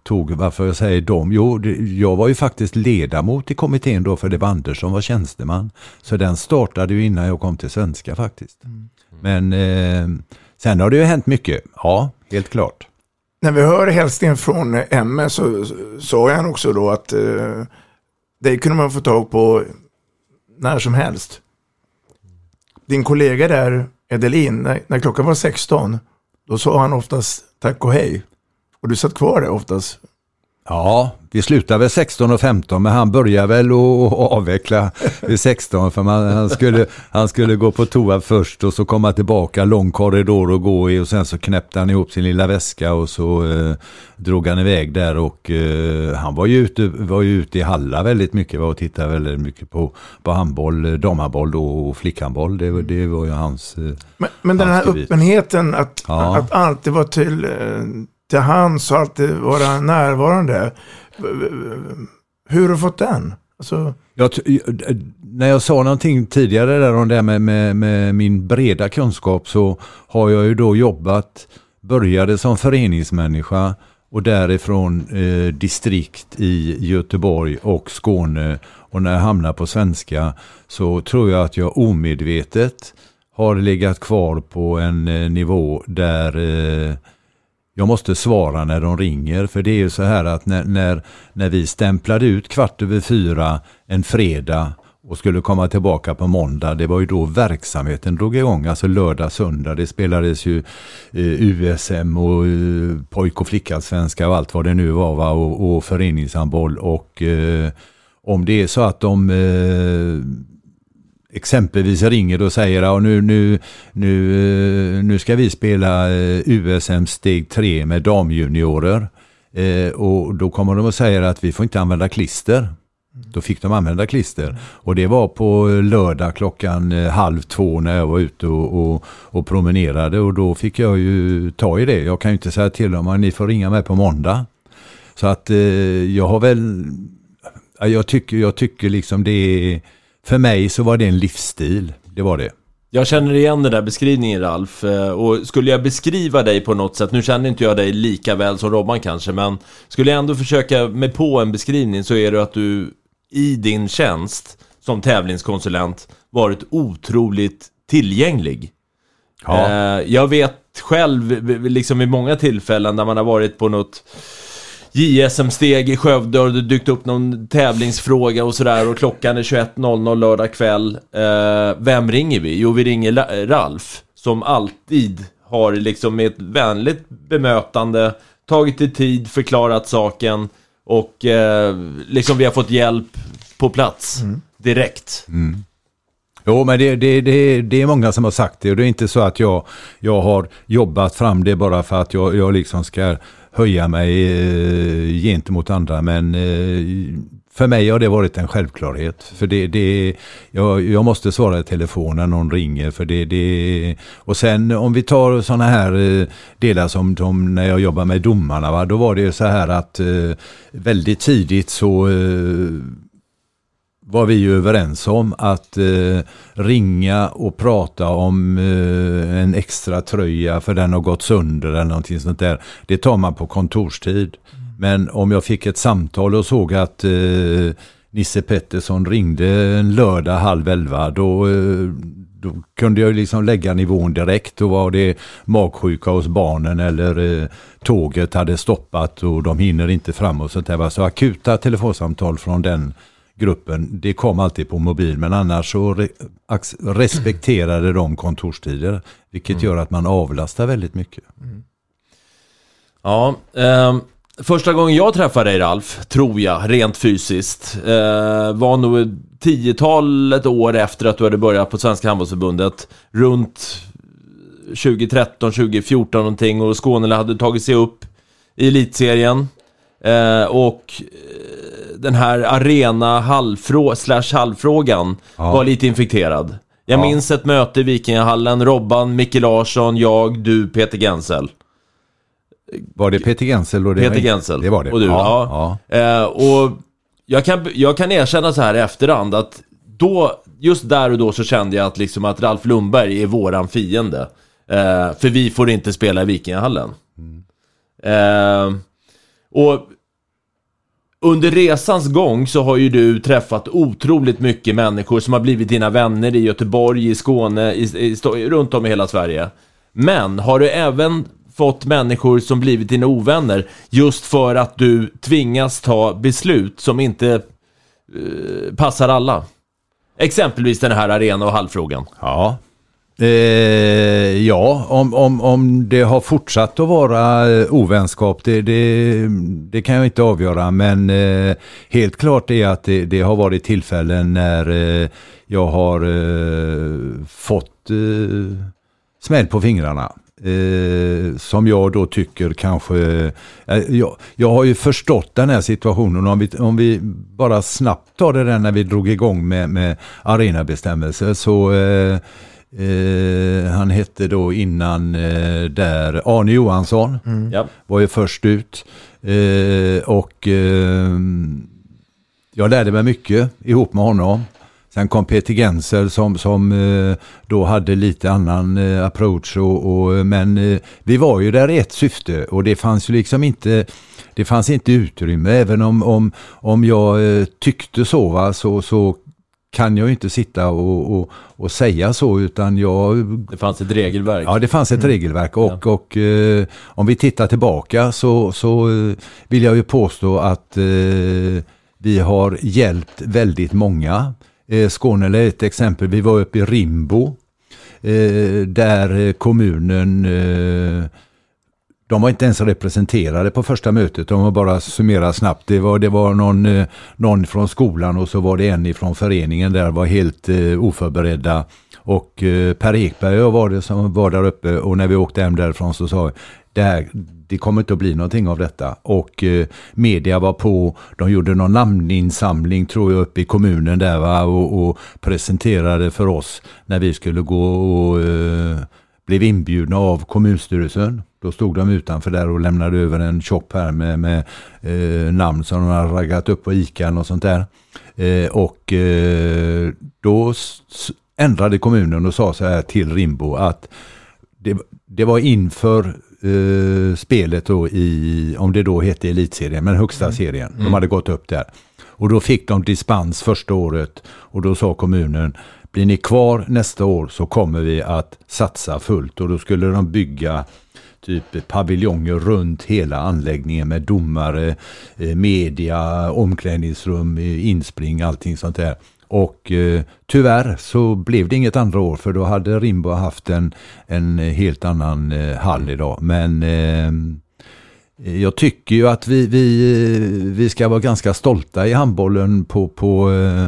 tog, varför jag säger dem, jo, det, jag var ju faktiskt ledamot i kommittén då för det var Anders som var tjänsteman. Så den startade ju innan jag kom till svenska faktiskt. Mm. Men eh, sen har det ju hänt mycket, ja, helt klart. När vi hör hälsningen från MS så sa han också då att eh, det kunde man få tag på när som helst. Din kollega där, Edelin, när, när klockan var 16, då sa han oftast tack och hej. Och du satt kvar där oftast. Ja, vi slutade väl 16 och 15 men han började väl att avveckla vid 16 för man, han, skulle, han skulle gå på toa först och så komma tillbaka, lång korridor att gå i och sen så knäppte han ihop sin lilla väska och så eh, drog han iväg där och eh, han var ju, ute, var ju ute i Halla väldigt mycket och tittade väldigt mycket på, på handboll, damhandboll och flickhandboll. Det, det var ju hans eh, Men, men den här öppenheten att, ja. att alltid vara till eh, till hands och alltid vara närvarande. Hur har du fått den? Alltså... Jag, när jag sa någonting tidigare där om det med, med, med, min breda kunskap så har jag ju då jobbat, började som föreningsmänniska och därifrån eh, distrikt i Göteborg och Skåne och när jag hamnar på svenska så tror jag att jag omedvetet har legat kvar på en eh, nivå där eh, jag måste svara när de ringer. För det är ju så här att när, när, när vi stämplade ut kvart över fyra en fredag och skulle komma tillbaka på måndag. Det var ju då verksamheten drog igång, alltså lördag, söndag. Det spelades ju eh, USM och eh, pojk och flickallsvenska och allt vad det nu var va? Och, och föreningshandboll. Och eh, om det är så att de eh, exempelvis ringer och säger att nu, nu, nu, eh, nu ska vi spela eh, USM steg 3 med damjuniorer. Eh, och då kommer de och säger att vi får inte använda klister. Då fick de använda klister. Och det var på lördag klockan halv två när jag var ute och, och, och, promenerade. Och då fick jag ju ta i det. Jag kan ju inte säga till dem att ni får ringa mig på måndag. Så att jag har väl... Jag tycker, jag tycker liksom det är för mig så var det en livsstil. Det var det. Jag känner igen den där beskrivningen Ralf eh, och skulle jag beskriva dig på något sätt, nu känner inte jag dig lika väl som Robban kanske, men skulle jag ändå försöka med på en beskrivning så är det att du i din tjänst som tävlingskonsulent varit otroligt tillgänglig. Ja. Eh, jag vet själv, liksom vid många tillfällen när man har varit på något JSM-steg i Skövde och det dykt upp någon tävlingsfråga och sådär och klockan är 21.00 lördag kväll. Eh, vem ringer vi? Jo, vi ringer Ralf som alltid har liksom med ett vänligt bemötande tagit sig tid, förklarat saken och eh, liksom vi har fått hjälp på plats mm. direkt. Mm. Jo, men det, det, det, det är många som har sagt det och det är inte så att jag, jag har jobbat fram det bara för att jag, jag liksom ska höja mig eh, gentemot andra. Men eh, för mig har det varit en självklarhet. För det, det, jag, jag måste svara i telefon när någon ringer. För det, det, och sen om vi tar sådana här eh, delar som, de när jag jobbar med domarna. Va, då var det så här att eh, väldigt tidigt så eh, var vi ju överens om att eh, ringa och prata om eh, en extra tröja för den har gått sönder eller någonting sånt där. Det tar man på kontorstid. Mm. Men om jag fick ett samtal och såg att eh, Nisse Pettersson ringde en lördag halv elva då, eh, då kunde jag liksom lägga nivån direkt. Då var det magsjuka hos barnen eller eh, tåget hade stoppat och de hinner inte fram och sånt där. Så akuta telefonsamtal från den gruppen, det kom alltid på mobil men annars så re respekterade de kontorstider. Vilket mm. gör att man avlastar väldigt mycket. Mm. Ja, eh, första gången jag träffade dig Ralf, tror jag, rent fysiskt, eh, var nog tiotalet år efter att du hade börjat på Svenska Handbollsförbundet. Runt 2013, 2014 någonting och Skåne hade tagit sig upp i elitserien. Eh, och eh, den här arena halvfrå slash halvfrågan Ja. var lite infekterad. Jag Ja. minns ett möte i Vikingahallen, Robban, Micke Larsson, jag, du, Peter Gensel. Var det Peter Gensel? Och det Peter Gensel. Det var det. Och du, ja. Eh, och jag kan, jag kan erkänna så här i efterhand att då, just där och då så kände jag att, liksom att Ralf Lundberg är våran fiende. Eh, för vi får inte spela i Vikingahallen. Eh, och under resans gång så har ju du träffat otroligt mycket människor som har blivit dina vänner i Göteborg, i Skåne, i, i, i, runt om i hela Sverige. Men har du även fått människor som blivit dina ovänner just för att du tvingas ta beslut som inte eh, passar alla? Exempelvis den här arena och hallfrågan. Ja. Eh, ja, om, om, om det har fortsatt att vara eh, ovänskap, det, det, det kan jag inte avgöra. Men eh, helt klart är att det, det har varit tillfällen när eh, jag har eh, fått eh, smäll på fingrarna. Eh, som jag då tycker kanske... Eh, jag, jag har ju förstått den här situationen. Om vi, om vi bara snabbt tar det där när vi drog igång med, med arenabestämmelser så eh, eh, han hette då innan eh, där Arne Johansson Mm. Ja. var ju först ut. Eh, och eh, jag lärde mig mycket ihop med honom. Sen kom Peter Gensel som, som eh, då hade lite annan approach. Och, och, men vi var ju där i ett syfte och det fanns ju liksom inte det fanns inte utrymme. Även om, om, om jag tyckte så, va, så, så kan jag ju inte sitta och, och, och säga så utan jag... Det fanns ett regelverk. Ja, det fanns ett regelverk och, och eh, om vi tittar tillbaka så, så eh, vill jag ju påstå att eh, vi har hjälpt väldigt många. Eh, Skåne är ett exempel, vi var uppe i Rimbo eh, där kommunen eh, de var inte ens representerade på första mötet, de var bara summerat snabbt. Det var, det var någon, eh, någon från skolan och så var det en ifrån föreningen där var helt eh, oförberedda. Och eh, Per Ekberg och jag var det som var där uppe och när vi åkte hem därifrån så sa vi, det, här, det kommer inte att bli någonting av detta. Och eh, media var på, de gjorde någon namninsamling tror jag uppe i kommunen där va? Och, och presenterade för oss när vi skulle gå och eh, blev inbjudna av kommunstyrelsen. Då stod de utanför där och lämnade över en shop här med, med eh, namn som de hade raggat upp på ICA och sånt där. Eh, och eh, då ändrade kommunen och sa så här till Rimbo att det, det var inför eh, spelet då i, om det då hette elitserien, men högsta serien. De Mm. hade gått upp där. Och då fick de dispens första året och då sa kommunen blir ni kvar nästa år så kommer vi att satsa fullt och då skulle de bygga typ paviljonger runt hela anläggningen med domare, eh, media, omklädningsrum, eh, inspring, allting sånt där. Och eh, tyvärr så blev det inget andra år för då hade Rimbo haft en, en helt annan eh, hall idag. Men eh, jag tycker ju att vi, vi, eh, vi ska vara ganska stolta i handbollen på, på, eh,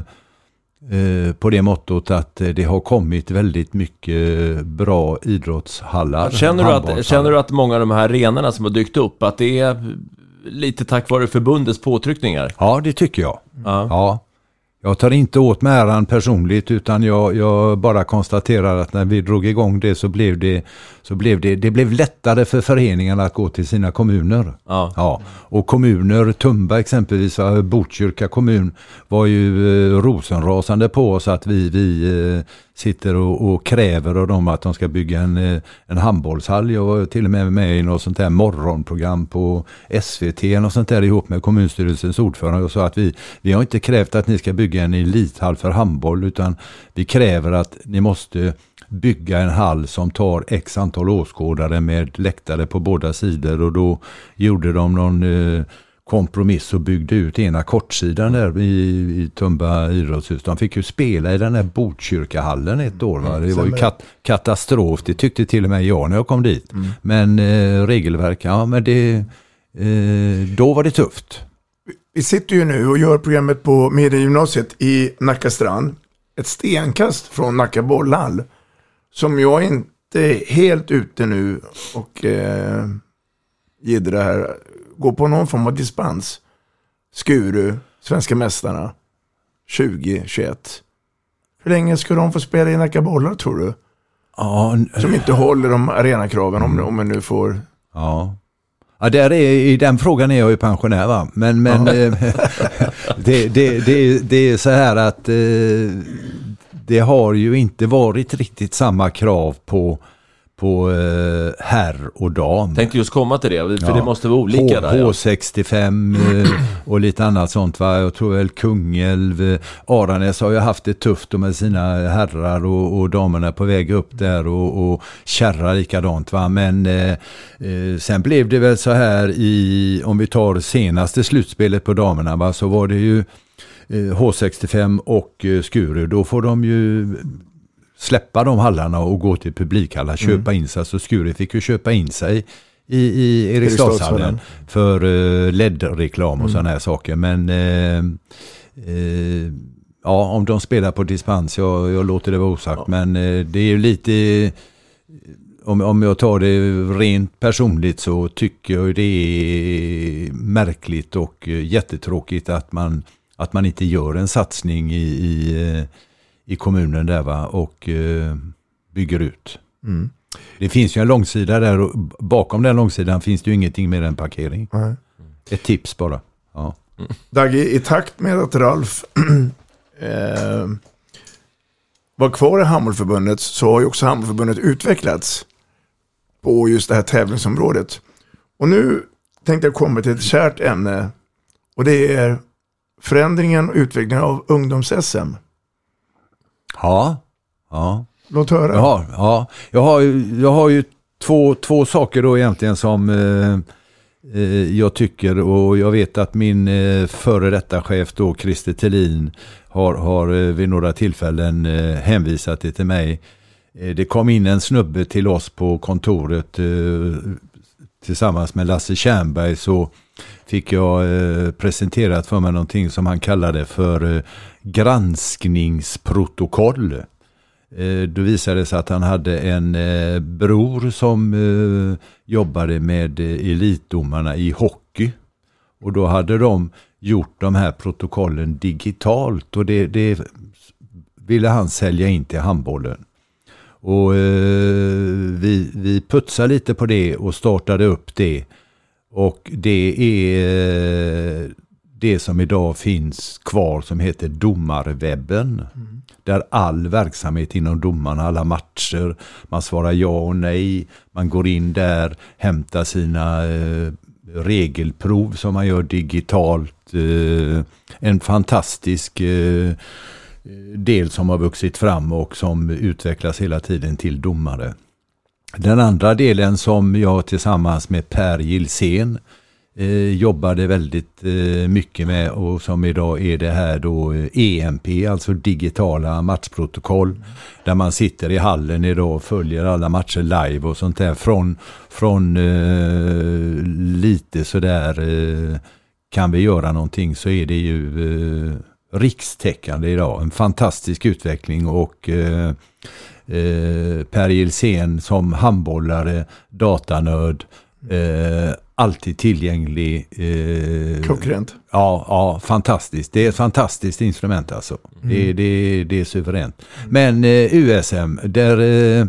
på det mottot att eh, det har kommit väldigt mycket bra idrottshallar. Känner du, att, känner du att många av de här arenorna som har dykt upp, att det är lite tack vare förbundets påtryckningar? Ja, det tycker jag. Ja. Ja. Jag tar inte åt mig äran personligt utan jag, jag bara konstaterar att när vi drog igång det så blev det, så blev det, det blev lättare för föreningarna att gå till sina kommuner. Ja. Ja. Och kommuner, Tumba exempelvis, ja, Botkyrka kommun var ju eh, rosenrasande på oss att vi, vi eh, sitter och, och kräver av dem att de ska bygga en, eh, en handbollshall. Jag var till och med med i något sånt här morgonprogram på SVT och sånt där ihop med kommunstyrelsens ordförande och sa att vi, vi har inte krävt att ni ska bygga en elithall för handboll utan vi kräver att ni måste bygga en hall som tar x antal åskådare med läktare på båda sidor och då gjorde de någon eh, kompromiss och byggde ut ena kortsidan där i, i Tumba idrottshus. De fick ju spela i den här Botkyrkahallen ett år. Va? Det var ju kat katastrof, det tyckte till och med jag när jag kom dit. Men eh, regelverk, ja men det, eh, då var det tufft. Vi sitter ju nu och gör programmet på Mediegymnasiet i Nacka strand. Ett stenkast från Nacka bollhall. Som jag inte är helt ute nu och eh, jiddrar här. Går på någon form av dispens. Skuru, svenska mästarna. 2021. Hur länge ska de få spela i Nacka bollar tror du? Ja, Som inte håller de arenakraven om, om man nu får... Ja. Ja, där är, i den frågan är jag ju pensionär va. Men, men Ja. eh, det, det, det, det är så här att eh, det har ju inte varit riktigt samma krav på, på eh, herr och dam. Tänkte just komma till det, för Ja. det måste vara olika H, där. Ja. H65 eh, och lite annat sånt va. Jag tror väl Kungälv, eh, Aranäs har ju haft det tufft med sina herrar och, och damerna på väg upp där och, och kärra likadant va. Men eh, eh, sen blev det väl så här i, om vi tar senaste slutspelet på damerna va, så var det ju eh, H65 och Skuru. Då får de ju släppa de hallarna och gå till publikhallar, köpa in sig. Så Skuru fick ju köpa in sig i, i Eriksdalshallen för uh, LED-reklam och Mm. sådana här saker. Men eh, eh, ja, om de spelar på dispens, jag, jag låter det vara osagt. Men eh, det är ju lite, om, om jag tar det rent personligt så tycker jag det är märkligt och eh, jättetråkigt att man, att man inte gör en satsning i, i, eh, i kommunen där va och eh, bygger ut. Mm. Det finns ju en långsida där och bakom den långsidan finns det ju ingenting mer än parkering. Nej. Ett tips bara. Ja. Dagge, i takt med att Ralf eh, var kvar i Hammarförbundet så har ju också Hammarförbundet utvecklats på just det här tävlingsområdet. Och nu tänkte jag komma till ett kärt ämne och det är förändringen och utvecklingen av ungdoms-SM. Ja. ja. Låt höra. Ja, ja. Jag, har, jag har ju två, två saker då egentligen som eh, eh, jag tycker och jag vet att min eh, före detta chef då Christer Thelin har, har eh, vid några tillfällen eh, hänvisat det till mig. Det kom in en snubbe till oss på kontoret tillsammans med Lasse Tjernberg så fick jag presenterat för mig någonting som han kallade för granskningsprotokoll. Eh, då visade det sig att han hade en eh, bror som eh, jobbade med elitdomarna i hockey. Och då hade de gjort de här protokollen digitalt och det, det ville han sälja in till handbollen. Och vi, vi putsade lite på det och startade upp det. Och det är det som idag finns kvar som heter domarwebben. Där all verksamhet inom domarna, alla matcher, man svarar ja och nej, man går in där, hämtar sina eh, regelprov som man gör digitalt. Eh, en fantastisk eh, del som har vuxit fram och som utvecklas hela tiden till domare. Den andra delen som jag tillsammans med Per Gilsén eh, jobbade väldigt eh, mycket med och som idag är det här då eh, EMP, alltså digitala matchprotokoll. Där man sitter i hallen idag och följer alla matcher live och sånt där från, från eh, lite sådär eh, kan vi göra någonting så är det ju eh, rikstäckande idag. En fantastisk utveckling och eh, eh, Per Gilsén som handbollare, datanörd, eh, alltid tillgänglig. Eh, Klockrent. Ja, ja, fantastiskt. Det är ett fantastiskt instrument alltså. Mm. Det, det, det är suveränt. Men eh, USM, där eh, eh,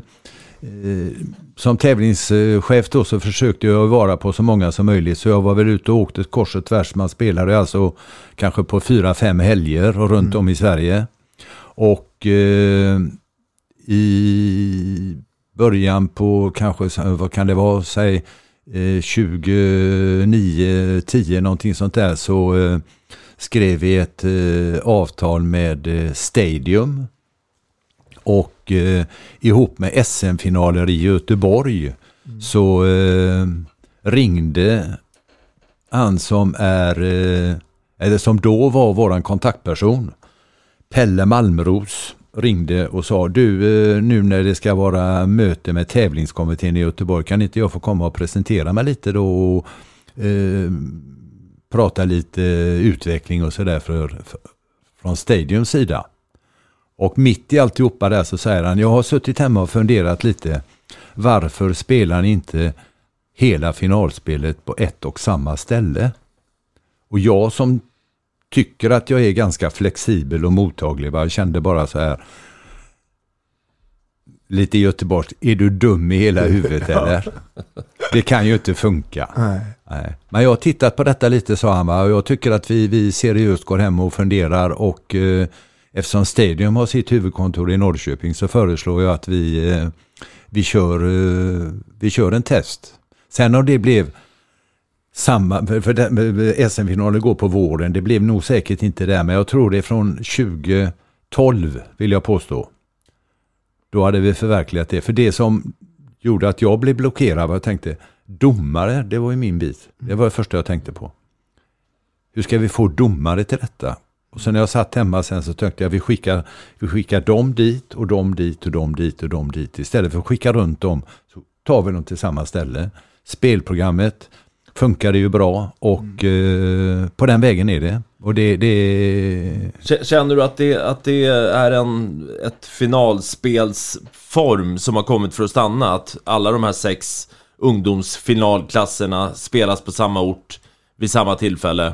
som tävlingschef då så försökte jag vara på så många som möjligt. Så jag var väl ute och åkte kors och tvärs. Man spelade alltså kanske på fyra, fem helger och runt om i Sverige. Och eh, i början på kanske, vad kan det vara, säg 29, 10 någonting sånt där så eh, skrev vi ett eh, avtal med eh, Stadium. Och eh, ihop med SM-finaler i Göteborg så eh, ringde han som är, eh, eller som då var våran kontaktperson, Pelle Malmros ringde och sa du eh, nu när det ska vara möte med tävlingskommittén i Göteborg kan inte jag få komma och presentera mig lite då och eh, prata lite utveckling och sådär för, för, från Stadiums sida. Och mitt i alltihopa där så säger han, jag har suttit hemma och funderat lite. Varför spelar ni inte hela finalspelet på ett och samma ställe? Och jag som tycker att jag är ganska flexibel och mottaglig, va? kände bara så här. Lite Göteborg, är du dum i hela huvudet eller? Det kan ju inte funka. Nej. Nej. Men jag har tittat på detta lite sa han va? och jag tycker att vi, vi seriöst går hem och funderar och eh, eftersom Stadium har sitt huvudkontor i Norrköping så föreslår jag att vi, eh, vi, kör, eh, vi kör en test. Sen om det blev samma, för, för SM-finalen går på våren, det blev nog säkert inte det, men jag tror det är från 2012 vill jag påstå. Då hade vi förverkligat det. För det som gjorde att jag blev blockerad var jag tänkte, domare, det var ju min bit. Det var det första jag tänkte på. Hur ska vi få domare till detta? Och sen när jag satt hemma sen så tänkte jag vi skickar, vi skickar dem dit och dem dit och dem dit och dem dit. Istället för att skicka runt dem så tar vi dem till samma ställe. Spelprogrammet funkade ju bra och eh, på den vägen är det. Och det, det... Känner du att det, att det är en, ett finalspelsform som har kommit för att stanna? Att alla de här sex ungdomsfinalklasserna spelas på samma ort vid samma tillfälle?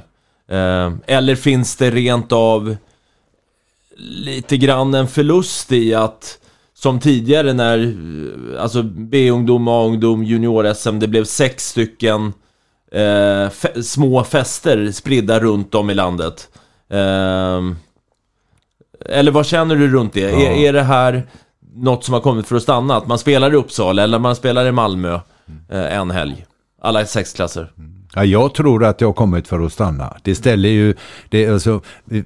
Eh, eller finns det rent av lite grann en förlust i att som tidigare när alltså B-ungdom, A-ungdom, junior-SM, det blev sex stycken eh, fe små fester spridda runt om i landet. Eh, eller vad känner du runt det? Ja. Är, är det här något som har kommit för att stanna? Att man spelar i Uppsala eller man spelar i Malmö eh, en helg? Alla sex klasser. Ja, jag tror att det har kommit för att stanna. Det ställer ju, det, alltså, det,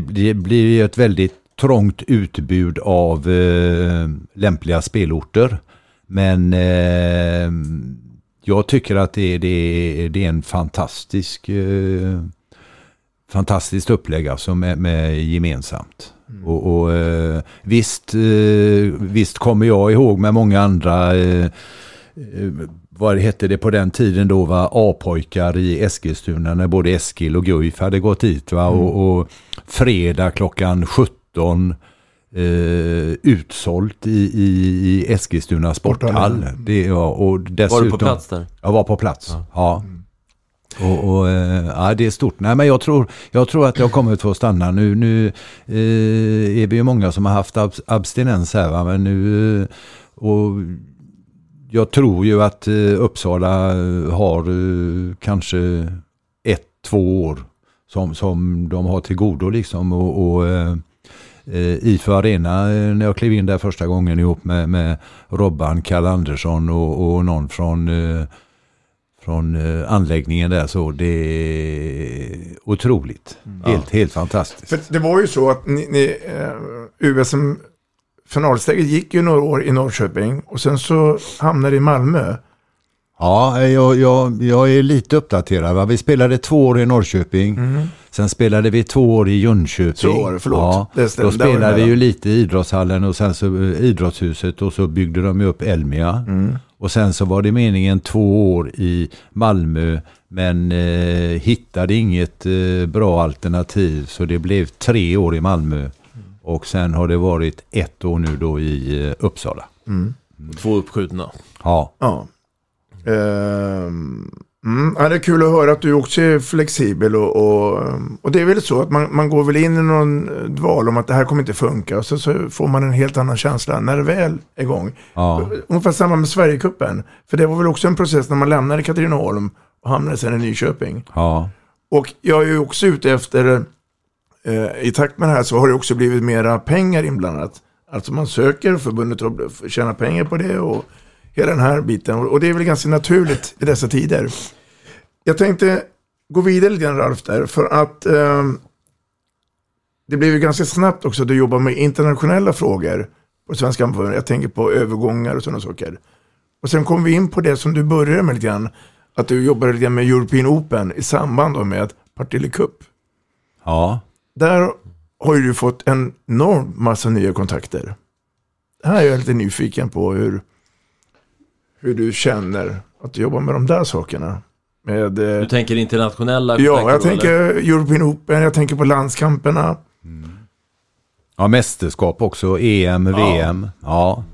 det blir ju ett väldigt trångt utbud av eh, lämpliga spelorter. Men eh, jag tycker att det, det, det är en fantastisk eh, fantastiskt upplägg alltså med, med gemensamt. Mm. Och, och eh, visst, eh, visst kommer jag ihåg med många andra eh, eh, vad hette det på den tiden då var A-pojkar i Eskilstuna när både Eskil och Guif hade gått dit va mm. och, och fredag klockan 17 eh, utsålt i, i, i Eskilstuna sporthall. Det, ja, och dessutom, var du på plats där? Jag var på plats, ja. ja. Mm. Och, och äh, ja, det är stort. Nej, men jag tror, jag tror att det har kommit för att stanna. Nu, nu eh, är vi ju många som har haft ab abstinens här. Va? Men nu, eh, och jag tror ju att eh, Uppsala har eh, kanske ett, två år som, som de har till godo liksom. Och, och eh, eh IFÖ Arena, när jag klev in där första gången ihop med, med Robban, Kalle Andersson och, och någon från från eh, anläggningen där så det är otroligt. Mm. Helt, helt fantastiskt. För det var ju så att ni, ni eh, USM finalsteget gick ju några år i Norrköping och sen så hamnade i Malmö. Ja, jag, jag, jag är lite uppdaterad. Va? Vi spelade två år i Norrköping. Mm. Sen spelade vi två år i Jönköping. Så var det, förlåt. Ja, det då spelade vi ju lite i idrottshallen och sen så eh, idrottshuset och så byggde de ju upp Elmia. Mm. Och sen så var det meningen två år i Malmö men eh, hittade inget eh, bra alternativ så det blev tre år i Malmö. Och sen har det varit ett år nu då i eh, Uppsala. Mm. Två uppskjutna. Ja. ja. Um, mm, ja, det är kul att höra att du också är flexibel och, och, och det är väl så att man, man går väl in i någon dval om att det här kommer inte funka och så, så får man en helt annan känsla när det väl är igång. Ja. Ungefär samma med Sverigecupen. För det var väl också en process när man lämnade Katrineholm och hamnade sen i Nyköping. Ja. Och jag är ju också ute efter Eh, i takt med det här så har det också blivit mera pengar inblandat. Alltså man söker, förbundet att tjäna pengar på det och hela den här biten. Och det är väl ganska naturligt i dessa tider. Jag tänkte gå vidare lite grann Ralf där, för att eh, det blev ju ganska snabbt också att du jobbar med internationella frågor på Svenska Amförbundet. Jag tänker på övergångar och sådana saker. Och sen kom vi in på det som du började med lite grann, att du jobbade lite grann med European Open i samband med Partille Cup. Ja. Där har ju du fått en enorm massa nya kontakter. Här är jag lite nyfiken på hur, hur du känner att du jobbar med de där sakerna. Med, eh, Du tänker internationella ja, kontakter jag då, tänker eller? European Open, jag tänker på landskamperna. Ja, mästerskap också, EM, VM. Ja.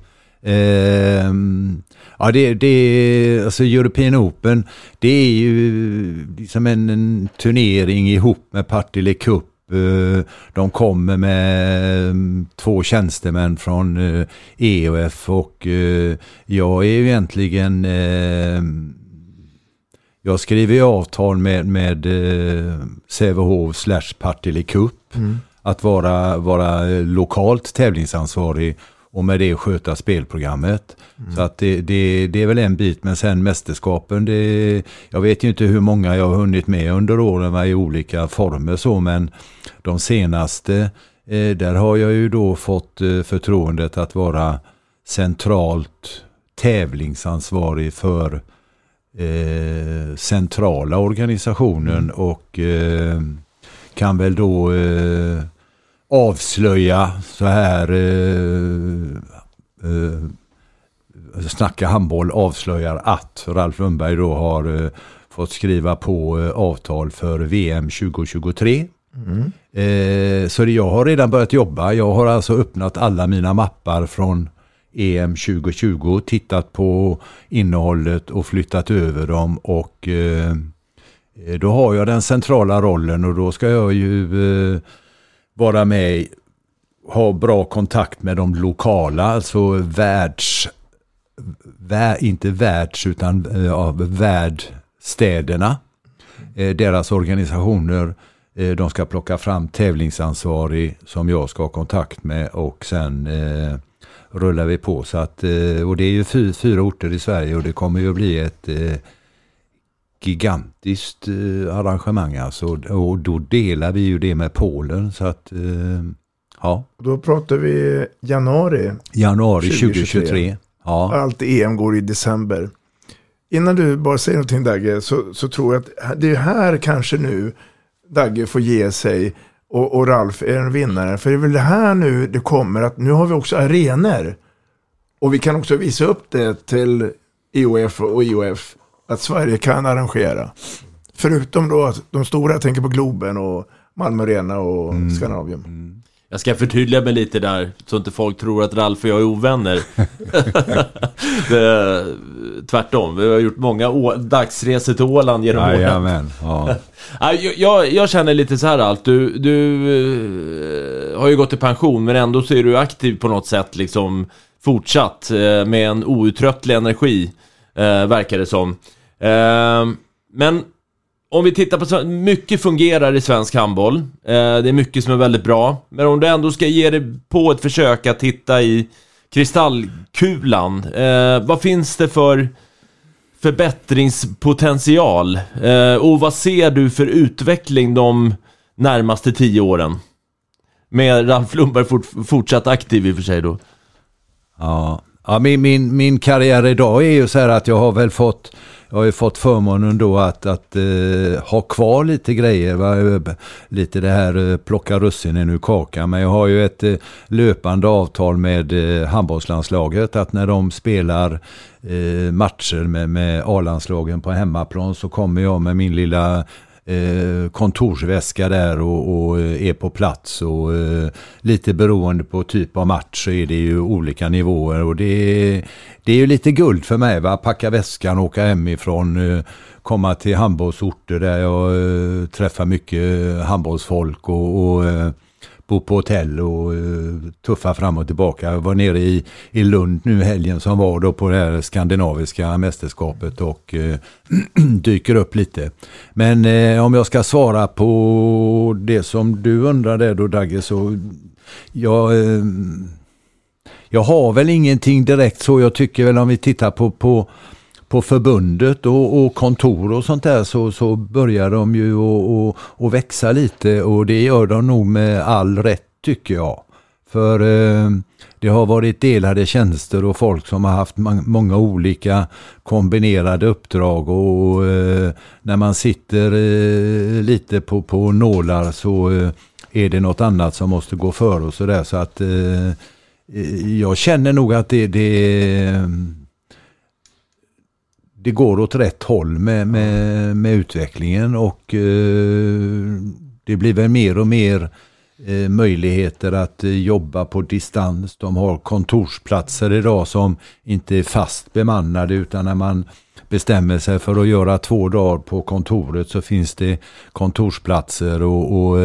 Ehm, ja, det, det, alltså European Open, det är ju liksom en, en turnering ihop med Partille Cup. Eh, De kommer med mm, två tjänstemän från eh, EOF och eh, jag är ju egentligen jag skriver ju avtal med, med eh, Sävehof slash Partille Cup. Mm. Att vara, vara lokalt tävlingsansvarig och med det sköta spelprogrammet. Så att det, det, det är väl en bit, men sen mästerskapen, det, jag vet ju inte hur många jag har hunnit med under åren i olika former så, men de senaste, eh, där har jag ju då fått eh, förtroendet att vara centralt tävlingsansvarig för eh, centrala organisationen och eh, kan väl då eh, avslöja så här eh, eh, eh, Snacka handboll avslöjar att Ralf Lundberg då har eh, fått skriva på eh, avtal för VM 2023. Mm. Eh, så det, jag har redan börjat jobba. Jag har alltså öppnat alla mina mappar från EM 2020, tittat på innehållet och flyttat över dem och eh, eh, då har jag den centrala rollen och då ska jag ju eh, vara med, ha bra kontakt med de lokala, alltså världs, vär, inte världs utan eh, ja, värdstäderna, eh, deras organisationer. Eh, de ska plocka fram tävlingsansvarig som jag ska ha kontakt med och sen eh, rullar vi på. Så att, eh, och det är ju fyra orter i Sverige och det kommer ju att bli ett eh, gigantiskt eh, arrangemang alltså. Och då delar vi ju det med Polen. Så att, eh, ja. Då pratar vi januari. Januari 2023. Ja. Allt EM går i december. Innan du bara säger någonting Dagge, så, så tror jag att det är här kanske nu Dagge får ge sig och, och Ralf är en vinnare. För det är väl det här nu det kommer att nu har vi också arenor. Och vi kan också visa upp det till IOF och IOF att Sverige kan arrangera. Förutom då att de stora, tänker på Globen och Malmö Arena och Scandinavium. Jag ska förtydliga mig lite där, så inte folk tror att Ralf och jag är ovänner. det, tvärtom, vi har gjort många dagsresor till Åland genom åren. Jajamän, ja. Jag, jag, jag känner lite så här Alf, du, du eh, har ju gått i pension men ändå så är du aktiv på något sätt liksom fortsatt eh, med en outtröttlig energi, eh, verkar det som. Eh, men om vi tittar på, mycket fungerar i svensk handboll, eh, det är mycket som är väldigt bra, men om du ändå ska ge dig på ett försök att titta i kristallkulan, eh, vad finns det för förbättringspotential? Eh, och vad ser du för utveckling de närmaste tio åren? Med Ralf Lundberg fort, fortsatt aktiv i och för sig då. Ja, ja min, min, min karriär idag är ju så här att jag har väl fått jag har ju fått förmånen då att, att eh, ha kvar lite grejer. Va? Lite det här eh, plocka russinen ur kakan. Men jag har ju ett eh, löpande avtal med eh, handbollslandslaget. Att när de spelar eh, matcher med, med A-landslagen på hemmaplan så kommer jag med min lilla eh, kontorsväska där och, och eh, är på plats och eh, lite beroende på typ av match så är det ju olika nivåer och det är, det är ju lite guld för mig va, packa väskan, åka hemifrån, eh, komma till handbollsorter där jag eh, träffar mycket handbollsfolk och, och eh, bo på hotell och eh, tuffa fram och tillbaka. Jag var nere i, i Lund nu helgen som var då på det här skandinaviska mästerskapet och eh, dyker upp lite. Men eh, om jag ska svara på det som du undrade då Dagge så jag, eh, jag har väl ingenting direkt så. Jag tycker väl om vi tittar på, på på förbundet och, och kontor och sånt där så, så börjar de ju att- växa lite och det gör de nog med all rätt tycker jag. För eh, det har varit delade tjänster och folk som har haft ma- många olika kombinerade uppdrag och eh, när man sitter eh, lite på, på nålar så eh, är det något annat som måste gå för och sådär så att eh, eh jag känner nog att det, det eh, det går åt rätt håll med, med, med utvecklingen och eh, det blir väl mer och mer eh, möjligheter att eh, jobba på distans. De har kontorsplatser idag som inte är fast bemannade utan när man bestämmer sig för att göra två dagar på kontoret så finns det kontorsplatser och, och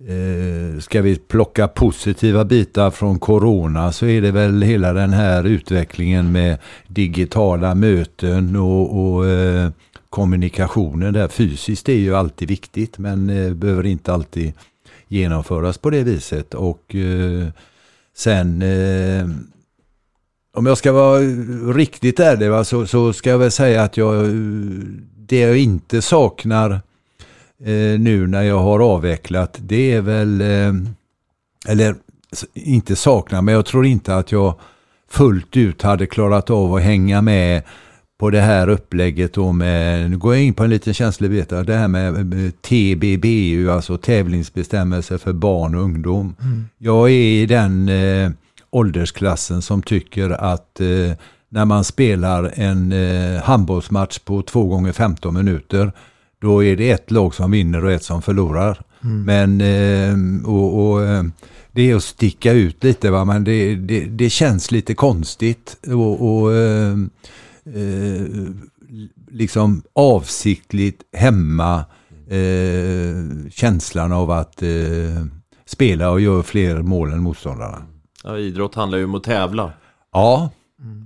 eh, ska vi plocka positiva bitar från corona så är det väl hela den här utvecklingen med digitala möten och, och eh, kommunikationen där. Fysiskt är ju alltid viktigt men eh, behöver inte alltid genomföras på det viset. Och eh, sen eh, om jag ska vara riktigt ärlig va, så, så ska jag väl säga att jag, eh, det jag inte saknar eh, nu när jag har avvecklat, det är väl, eh, eller inte saknar, men jag tror inte att jag fullt ut hade klarat av att hänga med på det här upplägget då med, nu går jag in på en liten känslig bit, det här med TBBU, alltså tävlingsbestämmelser för barn och ungdom. Mm. Jag är i den eh, åldersklassen som tycker att eh, när man spelar en eh, handbollsmatch på 2 gånger 15 minuter, då är det ett lag som vinner och ett som förlorar. Mm. Men, eh, och, och eh, det är att sticka ut lite, va? men det, det, det känns lite konstigt. och, och eh, eh, liksom avsiktligt hämma eh, känslan av att eh, spela och göra fler mål än motståndarna. Ja, idrott handlar ju om att tävla. Ja,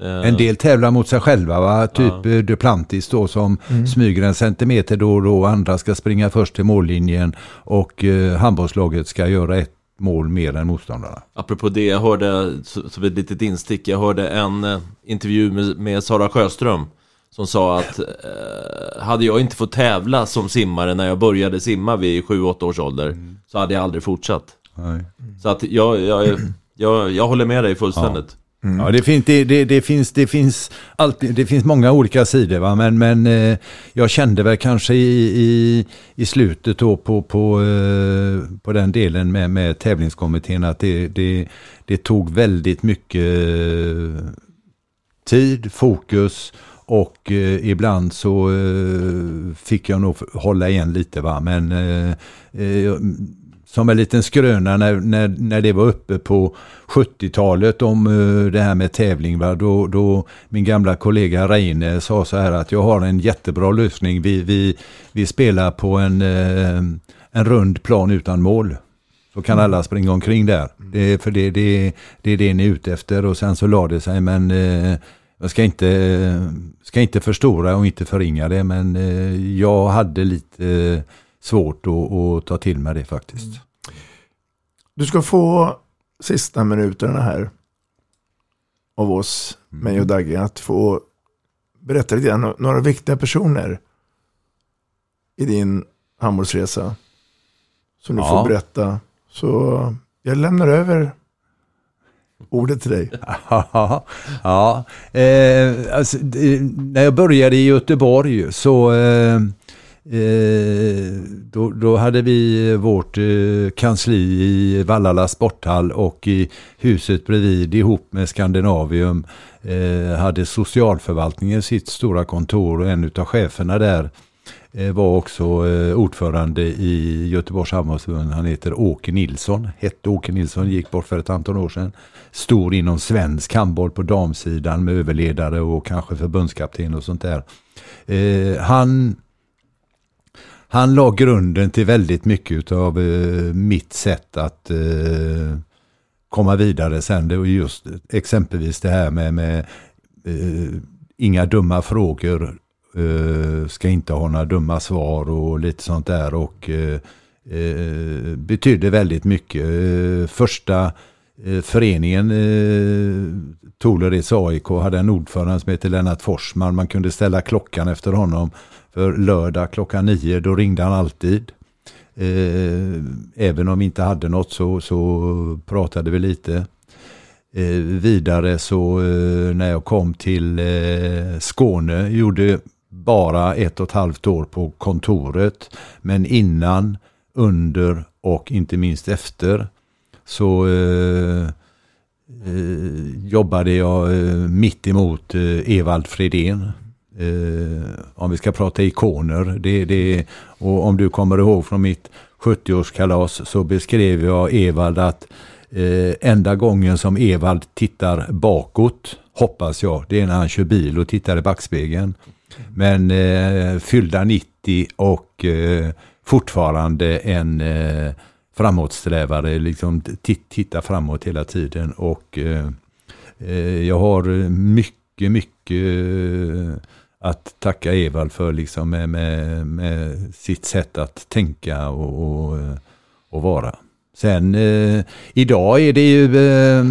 mm. en del tävlar mot sig själva, va? typ ja. Eh, Duplantis då som mm. smyger en centimeter då och då, andra ska springa först till mållinjen och eh, handbollslaget ska göra ett mål mer än motståndarna. Apropå det, jag hörde, som ett litet instick, jag hörde en eh, intervju med, med Sara Sjöström som sa att eh, hade jag inte fått tävla som simmare när jag började simma vid 7-8 års ålder mm. så hade jag aldrig fortsatt. Nej. Så att jag, jag, jag, jag håller med dig fullständigt. Ja. Mm. Ja, det, finns, det, det, det, finns, det, finns alltid, det finns många olika sidor, va? men, men eh, jag kände väl kanske i, i, i slutet då på, på, eh, på den delen med, med tävlingskommittén att det, det, det tog väldigt mycket eh, tid, fokus och eh, ibland så eh, fick jag nog hålla igen lite. va Men eh, eh som en liten skröna när, när, när det var uppe på 70-talet om uh, det här med tävling. Va? Då, då min gamla kollega Reine sa så här att jag har en jättebra lösning. Vi, vi, vi spelar på en, uh, en rund plan utan mål. Så kan mm. alla springa omkring där. Det, för det, det, det är det ni är ute efter och sen så lade det sig. Men uh, jag ska inte, ska inte förstora och inte förringa det men jag hade lite svårt att, att ta till mig det faktiskt. Mm. Du ska få sista minuterna här av oss, mm. mig och Dagge, att få berätta lite grann, några viktiga personer i din handbollsresa. Som du ja. får berätta. Så jag lämnar över ordet till dig. ja, eh, alltså, när jag började i Göteborg så eh, Eh, då, då, hade vi vårt eh, kansli i Vallala sporthall och i huset bredvid ihop med Skandinavium eh, hade socialförvaltningen sitt stora kontor och en av cheferna där eh, var också eh, ordförande i Göteborgs handbollsförbund. Han heter Åke Nilsson, hette Åke Nilsson, gick bort för ett antal år sedan. Stor inom svensk handboll på damsidan med överledare och kanske förbundskapten och sånt där. Eh, han han la grunden till väldigt mycket av eh, mitt sätt att eh, komma vidare sen. Det var just exempelvis det här med, med eh, inga dumma frågor, eh, ska inte ha några dumma svar och lite sånt där. Och eh, eh, betydde väldigt mycket. Eh, första Eh, föreningen eh, Tolereds AIK hade en ordförande som hette Lennart Forsman. Man kunde ställa klockan efter honom. För lördag klockan nio, då ringde han alltid. Eh, även om vi inte hade något så, så pratade vi lite. Eh, vidare så eh, när jag kom till eh, Skåne, gjorde bara ett och ett halvt år på kontoret. Men innan, under och inte minst efter så eh, eh, jobbade jag eh, mitt emot eh, Evald Fredén eh, om vi ska prata ikoner. Det, det, och om du kommer ihåg från mitt 70-årskalas så beskrev jag Evald att eh, enda gången som Evald tittar bakåt, hoppas jag, det är när han kör bil och tittar i backspegeln. Men eh, fyllda 90 och eh, fortfarande en eh, framåtsträvare, liksom titta framåt hela tiden. Och eh, eh jag har mycket, mycket eh, att tacka Evald för liksom med, med, med sitt sätt att tänka och, och, eh, och vara. Sen eh, idag är det ju eh,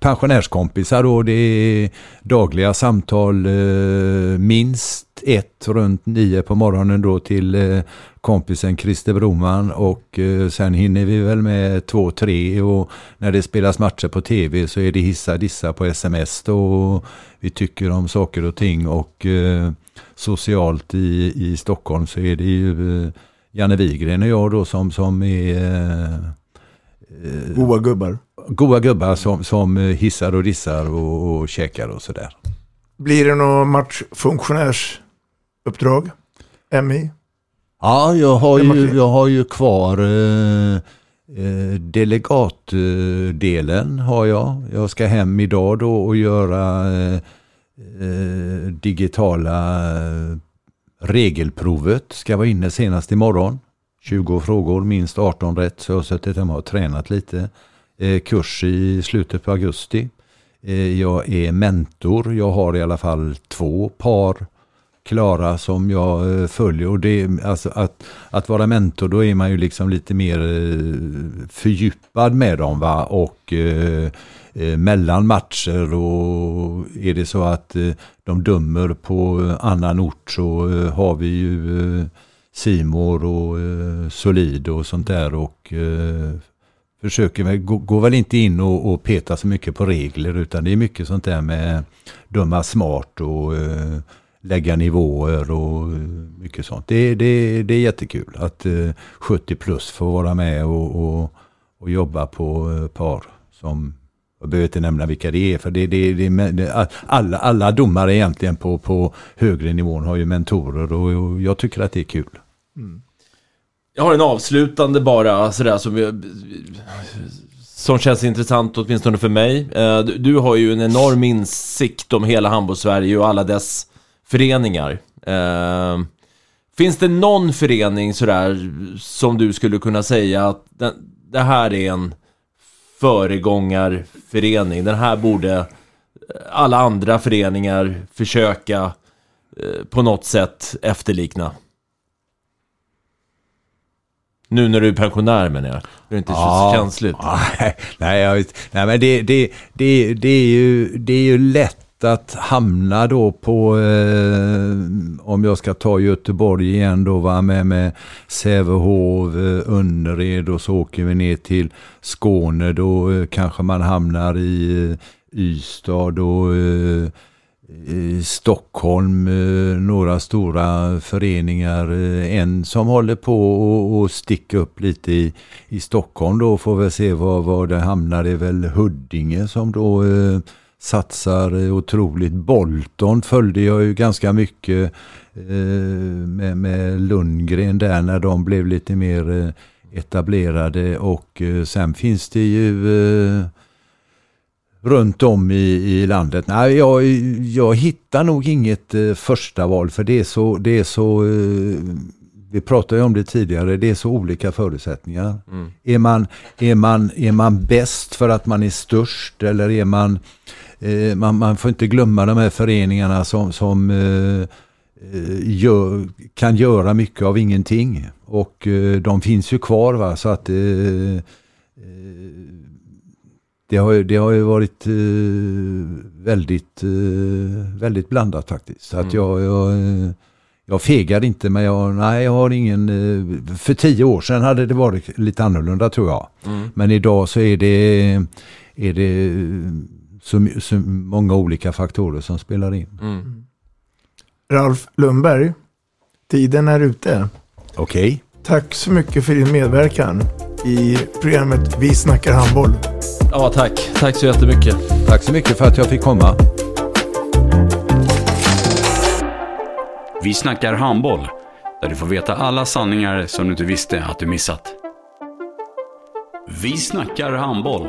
pensionärskompisar och det är dagliga samtal eh, minst ett runt nio på morgonen då till eh, kompisen Christer Broman och eh, sen hinner vi väl med två, tre och när det spelas matcher på tv så är det hissa dissa på sms då och vi tycker om saker och ting och eh, socialt i, i Stockholm så är det ju eh, Janne Wigren och jag då som, som är eh, Goa gubbar. Goa gubbar som, som hissar och dissar och, och käkar och sådär. Blir det något matchfunktionärsuppdrag? MI? Ja, jag har ju, jag har ju kvar eh, delegatdelen har jag. Jag ska hem idag då och göra eh, digitala regelprovet. Ska vara inne senast imorgon. 20 frågor, minst 18 rätt. Så jag har suttit hemma och tränat lite. Eh, kurs i slutet på augusti. Eh, jag är mentor. Jag har i alla fall två par klara som jag eh, följer. Och det, alltså att, att vara mentor, då är man ju liksom lite mer eh, fördjupad med dem. Va? Och eh, eh, mellan matcher och är det så att eh, de dömer på eh, annan ort så eh, har vi ju eh, Simor och eh, Solid och sånt där och eh, försöker, gå, går väl inte in och, och peta så mycket på regler utan det är mycket sånt där med döma smart och eh, lägga nivåer och eh, mycket sånt. Det, det, det är jättekul att eh, 70 plus får vara med och, och, och jobba på eh, par som jag behöver inte nämna vilka det är, för det, det, det, alla, alla domare egentligen på, på högre nivån har ju mentorer och, och jag tycker att det är kul. Mm. Jag har en avslutande bara, sådär som, som känns intressant åtminstone för mig. Eh, du, du har ju en enorm insikt om hela handbolls-Sverige och alla dess föreningar. Eh, finns det någon förening sådär som du skulle kunna säga att den, det här är en föregångarförening. Den här borde alla andra föreningar försöka eh, på något sätt efterlikna. Nu när du är pensionär menar jag. Det är inte ja, så känsligt. Nej, nej, jag nej men det, det, det, det, är ju, det är ju lätt att hamna då på, eh, om jag ska ta Göteborg igen då, va, med, med Sävehof, eh, Önnered och så åker vi ner till Skåne. Då eh, kanske man hamnar i eh, Ystad och eh, i Stockholm eh, några stora föreningar. Eh, en som håller på att sticka upp lite i, i Stockholm då får vi se var, var det hamnar. Det är väl Huddinge som då eh, satsar otroligt. Bolton följde jag ju ganska mycket eh, med, med Lundgren där när de blev lite mer eh, etablerade och eh, sen finns det ju runt om i, i landet. Nej, jag, jag hittar nog inget eh, första val för det är så, det är så eh, vi pratade ju om det tidigare, det är så olika förutsättningar. Mm. Är, man, är, man, är man bäst för att man är störst eller är man, man, man får inte glömma de här föreningarna som, som eh, eh gör, kan göra mycket av ingenting. Och eh, de finns ju kvar va, så att eh, det har, det har ju varit eh, väldigt, eh, väldigt blandat faktiskt. Så att mm. jag, jag, jag fegar inte men jag, nej, jag har ingen... Eh, för tio år sedan hade det varit lite annorlunda tror jag. Mm. Men idag så är det, är det så, så många olika faktorer som spelar in. Mm. Ralf Lundberg, tiden är ute. Okej. Okay. Tack så mycket för din medverkan i programmet Vi snackar handboll. Ja, tack. Tack så jättemycket. Tack så mycket för att jag fick komma. Vi snackar handboll, där du får veta alla sanningar som du inte visste att du missat. Vi snackar handboll.